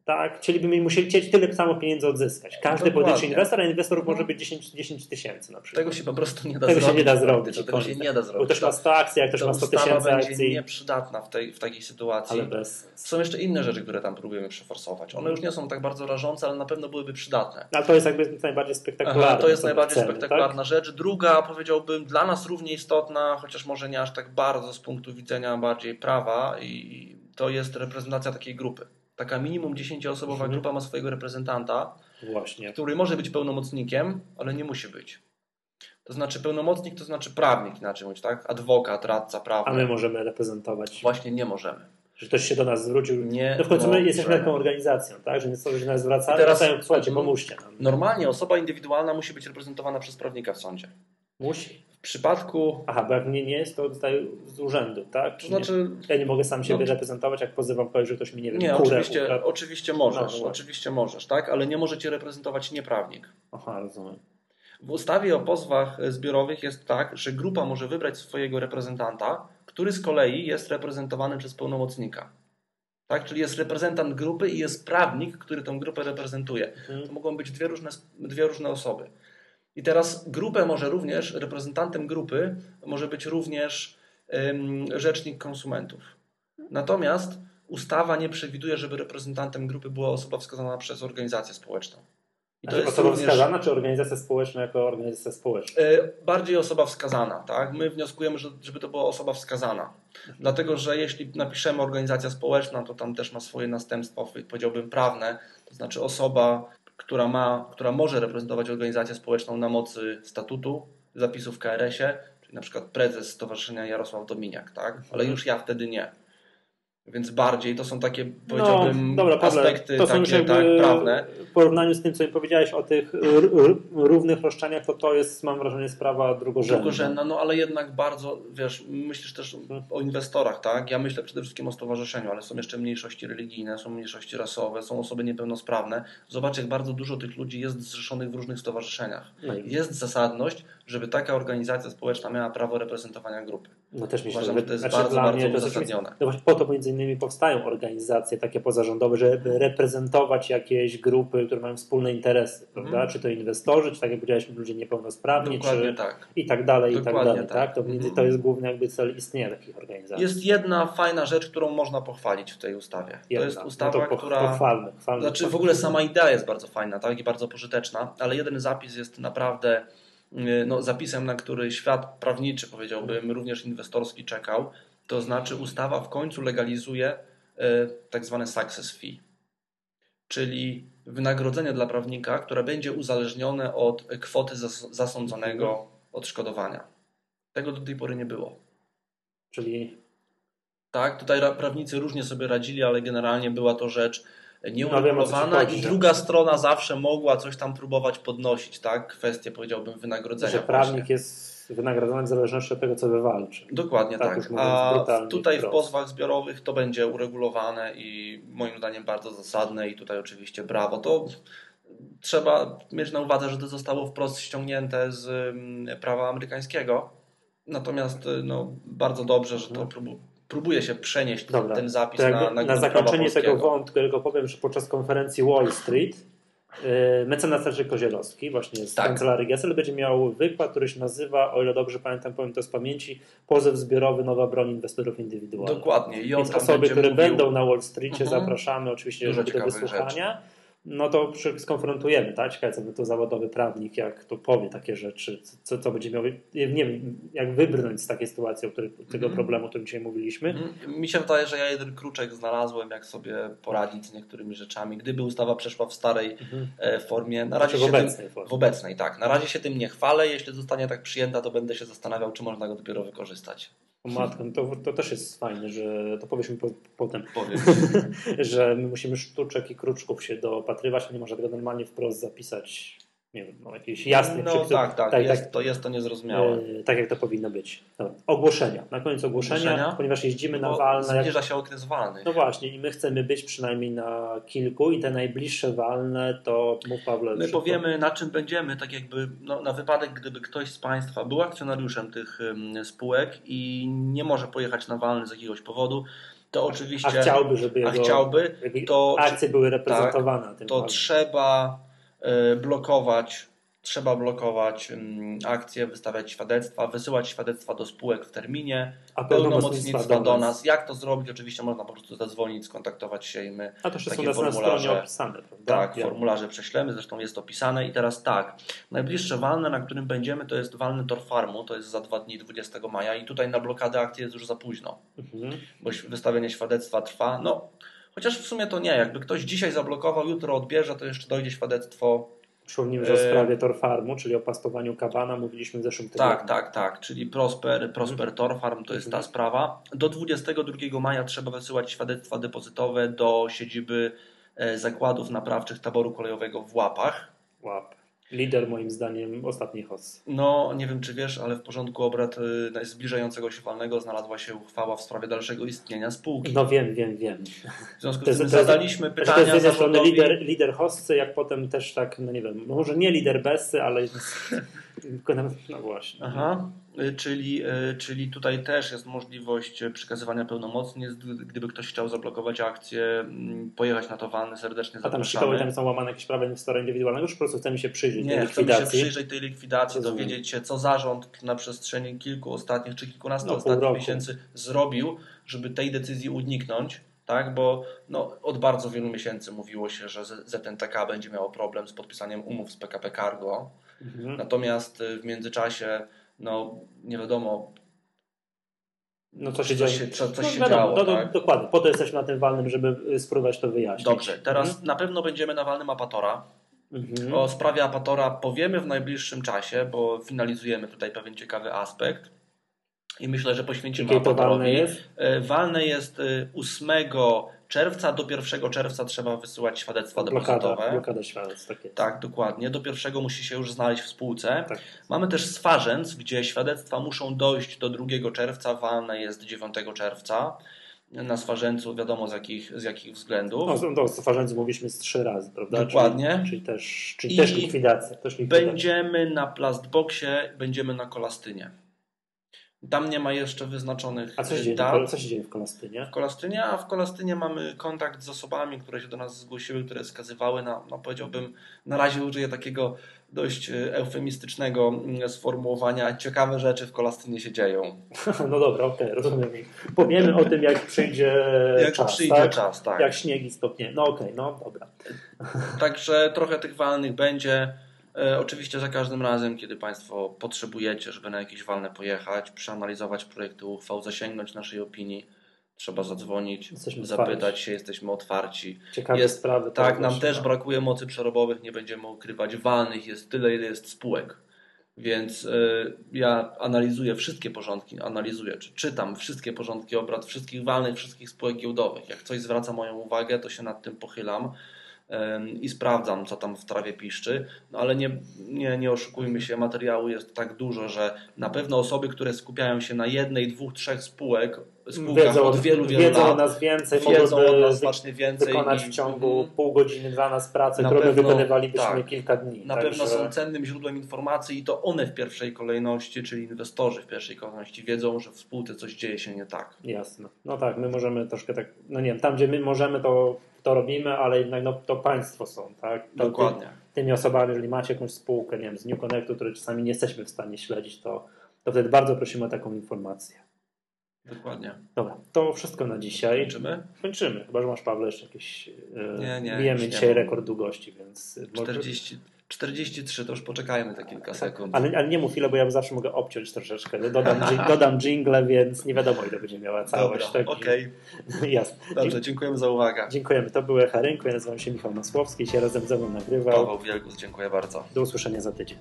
Speaker 1: tak, chcieliby musieli chcieć tyle samo pieniędzy odzyskać. Każdy pojedynczy inwestor, a inwestorów może być 10, 10 tysięcy na przykład.
Speaker 2: Tego się po prostu nie da
Speaker 1: tego
Speaker 2: zrobić.
Speaker 1: Się nie da zrobić.
Speaker 2: To, tego się nie da zrobić.
Speaker 1: Bo ktoś ma 100 akcji, jak ktoś ma 100 tysięcy akcji.
Speaker 2: będzie nieprzydatna w, tej, w takiej sytuacji.
Speaker 1: Ale bez...
Speaker 2: Są jeszcze inne rzeczy, które tam próbujemy przeforsować. One już nie są tak bardzo rażące, ale na pewno byłyby przydatne.
Speaker 1: Ale to jest jakby najbardziej spektakularne. Aha,
Speaker 2: to jest najbardziej ceny, spektakularna tak? rzecz. Druga, powiedziałbym, dla nas równie istotna, chociaż może nie aż tak bardzo z punktu widzenia bardziej prawa i to jest reprezentacja takiej grupy Taka minimum 10-osobowa
Speaker 1: Mhm.
Speaker 2: grupa ma swojego reprezentanta,
Speaker 1: Właśnie.
Speaker 2: który może być pełnomocnikiem, ale nie musi być. To znaczy pełnomocnik to znaczy prawnik, inaczej mówiąc, tak? Adwokat, radca
Speaker 1: A
Speaker 2: prawny.
Speaker 1: my możemy reprezentować.
Speaker 2: Właśnie nie możemy.
Speaker 1: Że ktoś się do nas zwrócił.
Speaker 2: Nie
Speaker 1: No w końcu my jesteśmy taką organizacją, tak? Że nie są, że nas zwracają,
Speaker 2: teraz-
Speaker 1: wracają, słuchajcie, pomóżcie nam.
Speaker 2: Normalnie osoba indywidualna musi być reprezentowana przez prawnika w sądzie.
Speaker 1: Musi.
Speaker 2: W przypadku,
Speaker 1: Aha, bo jak nie, nie jest, to dostaję z urzędu, tak? Czy
Speaker 2: znaczy,
Speaker 1: nie? Ja nie mogę sam siebie
Speaker 2: No.
Speaker 1: reprezentować, jak pozywam kogoś, że ktoś mi nie wiem,
Speaker 2: nie,
Speaker 1: kurę
Speaker 2: oczywiście,
Speaker 1: ukradł.
Speaker 2: oczywiście możesz,
Speaker 1: No, no.
Speaker 2: oczywiście możesz, tak? Ale nie możecie reprezentować nieprawnik.
Speaker 1: Aha, rozumiem.
Speaker 2: W ustawie o pozwach zbiorowych jest tak, że grupa może wybrać swojego reprezentanta, który z kolei jest reprezentowany przez pełnomocnika. Tak? Czyli jest reprezentant grupy i jest prawnik, który tę grupę reprezentuje.
Speaker 1: Mhm.
Speaker 2: To mogą być dwie różne, dwie różne osoby. I teraz grupę może również, reprezentantem grupy może być również rzecznik konsumentów. Natomiast ustawa nie przewiduje, żeby reprezentantem grupy była osoba wskazana przez organizację społeczną. I
Speaker 1: Znaczy, osoba wskazana, czy organizacja społeczna jako organizacja społeczna?
Speaker 2: E, Bardziej osoba wskazana, tak? My wnioskujemy, że, żeby to była osoba wskazana. Dlatego, że jeśli napiszemy organizacja społeczna, to tam też ma swoje następstwa, powiedziałbym, prawne. To znaczy osoba, która ma, która może reprezentować organizację społeczną na mocy statutu, zapisów w KRS-ie, czyli na przykład prezes Stowarzyszenia Jarosław Dominiak, tak? Ale już ja wtedy nie. Więc bardziej to są takie, powiedziałbym,
Speaker 1: No, dobra, Pawle,
Speaker 2: aspekty
Speaker 1: to są
Speaker 2: takie, tak, prawne.
Speaker 1: W porównaniu z tym, co mi powiedziałeś o tych równych roszczeniach, to to jest, mam wrażenie, sprawa drugorzędna.
Speaker 2: drugorzędna, no ale jednak bardzo, wiesz, myślisz też o inwestorach, tak? Ja myślę przede wszystkim o stowarzyszeniu, ale są jeszcze mniejszości religijne, są mniejszości rasowe, są osoby niepełnosprawne. Zobacz, jak bardzo dużo tych ludzi jest zrzeszonych w różnych stowarzyszeniach.
Speaker 1: No,
Speaker 2: Jest zasadność, żeby taka organizacja społeczna miała prawo reprezentowania grupy.
Speaker 1: no też myślę,
Speaker 2: Uważam,
Speaker 1: że
Speaker 2: że to jest
Speaker 1: znaczy,
Speaker 2: bardzo, bardzo
Speaker 1: to
Speaker 2: uzasadnione.
Speaker 1: No właśnie po to między innymi powstają organizacje takie pozarządowe, żeby reprezentować jakieś grupy, które mają wspólne interesy, prawda?
Speaker 2: Mhm.
Speaker 1: Czy to inwestorzy, czy tak jak powiedziałeś, ludzie niepełnosprawni,
Speaker 2: Dokładnie
Speaker 1: czy
Speaker 2: tak.
Speaker 1: i tak dalej, i tak
Speaker 2: Dokładnie
Speaker 1: dalej,
Speaker 2: tak.
Speaker 1: tak? To, między,
Speaker 2: Mhm.
Speaker 1: to jest główny jakby cel istnienia takich organizacji.
Speaker 2: Jest jedna fajna rzecz, którą można pochwalić w tej ustawie.
Speaker 1: Jedna.
Speaker 2: To jest ustawa,
Speaker 1: no to po,
Speaker 2: która...
Speaker 1: Pochwalmy, chwalmy.
Speaker 2: Znaczy w ogóle sama idea jest bardzo fajna tak? i bardzo pożyteczna, ale jeden zapis jest naprawdę no, zapisem, na który świat prawniczy, powiedziałbym, również inwestorski czekał. To znaczy ustawa w końcu legalizuje yy, tak zwane success fee, czyli wynagrodzenie dla prawnika, które będzie uzależnione od kwoty zas- zasądzonego odszkodowania. Tego do tej pory nie było.
Speaker 1: Czyli
Speaker 2: Tak, tutaj ra- prawnicy różnie sobie radzili, ale generalnie była to rzecz nieuregulowana
Speaker 1: wiem, o co ci chodzi,
Speaker 2: i
Speaker 1: że-
Speaker 2: druga strona zawsze mogła coś tam próbować podnosić, tak? Kwestie, powiedziałbym, wynagrodzenia.
Speaker 1: że prawnik
Speaker 2: właśnie.
Speaker 1: jest wynagradzany w zależności od tego, co wywalczy.
Speaker 2: Dokładnie
Speaker 1: Tak
Speaker 2: tak. A tutaj w pozwach zbiorowych to będzie uregulowane i moim zdaniem bardzo zasadne i tutaj oczywiście brawo. To trzeba mieć na uwadze, że to zostało wprost ściągnięte z mm, prawa amerykańskiego. Natomiast y, no, bardzo dobrze, że to Próbu- próbuje się przenieść
Speaker 1: Dobra,
Speaker 2: ten zapis na, na,
Speaker 1: na
Speaker 2: prawa
Speaker 1: zakończenie tego wątku tylko powiem, że podczas konferencji Wall Street yy, mecenas Jerzy Kozielowski, właśnie z
Speaker 2: Tak.
Speaker 1: kancelarii Gesell, będzie miał wykład, który się nazywa, o ile dobrze pamiętam, powiem to z pamięci, pozew zbiorowy, nowa broń inwestorów indywidualnych.
Speaker 2: Dokładnie. I on
Speaker 1: Więc osoby, które
Speaker 2: mówił-
Speaker 1: będą na Wall Streetie,
Speaker 2: Mhm.
Speaker 1: zapraszamy oczywiście
Speaker 2: Dużo
Speaker 1: do wysłuchania. No to skonfrontujemy, tak? Ciekawe, co by to zawodowy prawnik, jak to powie takie rzeczy, co, co będzie miał, nie wiem, jak wybrnąć z takiej sytuacji, o której, tego
Speaker 2: Mhm.
Speaker 1: problemu, o którym dzisiaj mówiliśmy.
Speaker 2: Mhm. Mi się wydaje, że ja jeden kruczek znalazłem, jak sobie poradzić z niektórymi rzeczami. Gdyby ustawa przeszła w starej e, formie, na razie
Speaker 1: Znaczy w obecnej
Speaker 2: tym,
Speaker 1: formie.
Speaker 2: w obecnej, tak. Na razie się tym nie chwalę. Jeśli zostanie tak przyjęta, to będę się zastanawiał, czy można go dopiero wykorzystać.
Speaker 1: O matko, no to, to też jest fajne, że to powiedzmy po, potem,
Speaker 2: Powiem. [laughs]
Speaker 1: że my musimy sztuczek i kruczków się dopatrywać, a nie można tego normalnie wprost zapisać, nie wiem, no, jakiś jasny
Speaker 2: No tak, tak,
Speaker 1: tak,
Speaker 2: jest,
Speaker 1: tak,
Speaker 2: To, jest to niezrozumiałe.
Speaker 1: e, tak jak to powinno być. Dobra. Ogłoszenia. Na koniec ogłoszenia,
Speaker 2: Ogłoszenia?
Speaker 1: ponieważ jeździmy na
Speaker 2: Bo
Speaker 1: walne. Jak,
Speaker 2: zbliża się okres walny.
Speaker 1: no właśnie, i my chcemy być przynajmniej na kilku i te najbliższe walne to mów Pawle.
Speaker 2: My
Speaker 1: szybko.
Speaker 2: powiemy, na czym będziemy, tak jakby no, na wypadek, gdyby ktoś z Państwa był akcjonariuszem tych ym, spółek i nie może pojechać na walny z jakiegoś powodu, to oczywiście.
Speaker 1: A chciałby, żeby
Speaker 2: a
Speaker 1: jego
Speaker 2: chciałby,
Speaker 1: jakby
Speaker 2: to-
Speaker 1: akcje były reprezentowane na tym
Speaker 2: to
Speaker 1: walnym.
Speaker 2: trzeba blokować. Trzeba blokować ym, akcje, wystawiać świadectwa, wysyłać świadectwa do spółek w terminie,
Speaker 1: A
Speaker 2: pełnomocnictwa do nas. Jak to zrobić? Oczywiście można po prostu zadzwonić, skontaktować się i my
Speaker 1: A to wszystko
Speaker 2: takie
Speaker 1: na
Speaker 2: formularze.
Speaker 1: opisane, prawda?
Speaker 2: Tak,
Speaker 1: Ja-
Speaker 2: formularze prześlemy, zresztą jest opisane. I teraz tak, najbliższe walne, na którym będziemy, to jest walny Tor Farmu, to jest za dwa dni 20 maja i tutaj na blokadę akcji jest już za późno,
Speaker 1: Mhm.
Speaker 2: bo wystawienie świadectwa trwa, no Chociaż w sumie to nie. Jakby ktoś dzisiaj zablokował, jutro odbierze, to jeszcze dojdzie świadectwo.
Speaker 1: Przypomnijmy, że o sprawie Torfarmu, czyli o pastowaniu kabana, mówiliśmy w zeszłym tygodniu.
Speaker 2: Tak, tak, tak. Czyli Prosper, Prosper Torfarm to jest ta sprawa. Do 22 maja trzeba wysyłać świadectwa depozytowe do siedziby e, zakładów naprawczych taboru kolejowego w Łapach.
Speaker 1: Łap. Lider moim zdaniem ostatni host.
Speaker 2: No, nie wiem czy wiesz, ale w porządku obrad y, zbliżającego się walnego znalazła się uchwała w sprawie dalszego istnienia spółki.
Speaker 1: No wiem, wiem, wiem.
Speaker 2: W związku z tym zadaliśmy
Speaker 1: jest,
Speaker 2: pytania
Speaker 1: to jest z jednej strony lider, lider hostcy, jak potem też tak, no nie wiem, może nie lider bessy, ale [laughs] no właśnie.
Speaker 2: Aha. Y, czyli, y, czyli tutaj też jest możliwość przekazywania pełnomocnic, gdyby ktoś chciał zablokować akcję, mm, pojechać na to walny, serdecznie
Speaker 1: zapraszamy. A tam szkoły tam są łamane jakieś prawa inwestora indywidualnego, czy po prostu chcemy się przyjrzeć
Speaker 2: Nie,
Speaker 1: tej
Speaker 2: likwidacji? chcemy się przyjrzeć tej likwidacji, dowiedzieć się, co zarząd na przestrzeni kilku ostatnich, czy kilkunastu no, ostatnich miesięcy zrobił, żeby tej decyzji uniknąć tak? bo no, od bardzo wielu miesięcy mówiło się, że ZNTK będzie miało problem z podpisaniem umów z PKP Cargo. Mhm. Natomiast y, w międzyczasie no, nie wiadomo,
Speaker 1: no co się, co się,
Speaker 2: co, co no, się działo. No, tak?
Speaker 1: Dokładnie, po to jesteśmy na tym walnym, żeby y, spróbować to wyjaśnić.
Speaker 2: Dobrze, teraz mhm. na pewno będziemy na walnym Apatora. Mhm. O sprawie Apatora powiemy w najbliższym czasie, bo finalizujemy tutaj pewien ciekawy aspekt. I myślę, że poświęcimy Apatorowi. Walne jest? Y, walne jest 8 czerwca do 1 czerwca trzeba wysyłać świadectwa blokada, depozytowe.
Speaker 1: Blokada świadectw, tak.
Speaker 2: Tak, dokładnie. Do pierwszego musi się już znaleźć w spółce. Tak. Mamy też swarzędz, gdzie świadectwa muszą dojść do 2 czerwca, walne jest 9 czerwca. Na swarzęcu wiadomo z jakich, z jakich względów.
Speaker 1: No, do swarzędzu mówiliśmy z trzy razy, prawda?
Speaker 2: Dokładnie.
Speaker 1: Czyli, czyli też, czyli też likwidacja, też
Speaker 2: likwidacja. Będziemy na plastboxie, będziemy na kolastynie. Tam nie ma jeszcze wyznaczonych
Speaker 1: A co się, dzieje, co się dzieje w Kolastynie?
Speaker 2: W Kolastynie, a w Kolastynie mamy kontakt z osobami, które się do nas zgłosiły, które wskazywały na, no powiedziałbym, na razie użyję takiego dość e, eufemistycznego mm, sformułowania, ciekawe rzeczy w Kolastynie się dzieją. [laughs]
Speaker 1: No dobra, okej, okay, rozumiem. Powiemy o tym, jak przyjdzie [laughs]
Speaker 2: jak
Speaker 1: czas,
Speaker 2: przyjdzie
Speaker 1: tak?
Speaker 2: czas, tak.
Speaker 1: Jak śniegi stopnie. No okej, okay, no dobra.
Speaker 2: Także trochę tych walnych będzie. E, oczywiście za każdym razem, kiedy Państwo potrzebujecie, żeby na jakieś walne pojechać, przeanalizować projekty uchwał, zasięgnąć naszej opinii, trzeba zadzwonić, jesteśmy zapytać otwarci. się, jesteśmy otwarci.
Speaker 1: Ciekawe jest, sprawy.
Speaker 2: Tak, nam też brakuje mocy przerobowych, nie będziemy ukrywać. Walnych jest tyle, ile jest spółek. Więc y, ja analizuję wszystkie porządki, analizuję, czy czytam wszystkie porządki obrad, wszystkich walnych, wszystkich spółek giełdowych. Jak coś zwraca moją uwagę, to się nad tym pochylam i sprawdzam, co tam w trawie piszczy, no ale nie, nie, nie oszukujmy się, materiału jest tak dużo, że na pewno osoby, które skupiają się na jednej, dwóch, trzech spółek, spółkach wiedzą, od wielu, wielu
Speaker 1: wiedzą
Speaker 2: lat,
Speaker 1: o nas więcej,
Speaker 2: wiedzą od nas znacznie więcej
Speaker 1: wykonać w ciągu mm, pół godziny dla nas pracę, którą pewno, wykonywalibyśmy tak, kilka dni.
Speaker 2: Na pewno są cennym źródłem informacji i to one w pierwszej kolejności, czyli inwestorzy w pierwszej kolejności wiedzą, że w spółce coś dzieje się nie tak.
Speaker 1: Jasne. No tak, my możemy troszkę tak, no nie wiem, tam gdzie my możemy to to robimy, ale jednak no, to państwo są, tak?
Speaker 2: To Dokładnie. Ty,
Speaker 1: tymi osobami, jeżeli macie jakąś spółkę, nie wiem, z New Connectu, które czasami nie jesteśmy w stanie śledzić, to, to wtedy bardzo prosimy o taką informację.
Speaker 2: Dokładnie.
Speaker 1: Dobra, to wszystko na dzisiaj.
Speaker 2: Kończymy?
Speaker 1: Kończymy. Chyba, że masz Paweł jeszcze jakieś... E, nie, nie. Bijemy dzisiaj rekord długości, więc...
Speaker 2: 40... 43, to już poczekajmy te kilka sekund.
Speaker 1: Ale, ale nie mów ile, bo ja zawsze mogę obciąć troszeczkę. Dodam, [laughs] dodam jingle, więc nie wiadomo ile będzie miała całość.
Speaker 2: Tak, okej. Okay. [laughs] Jasne. Dobrze, dziękujemy za uwagę.
Speaker 1: Dziękujemy. To były Harynku, ja nazywam się Michał Masłowski, się razem ze mną nagrywał.
Speaker 2: Paweł Wielgus, dziękuję bardzo.
Speaker 1: Do usłyszenia za tydzień.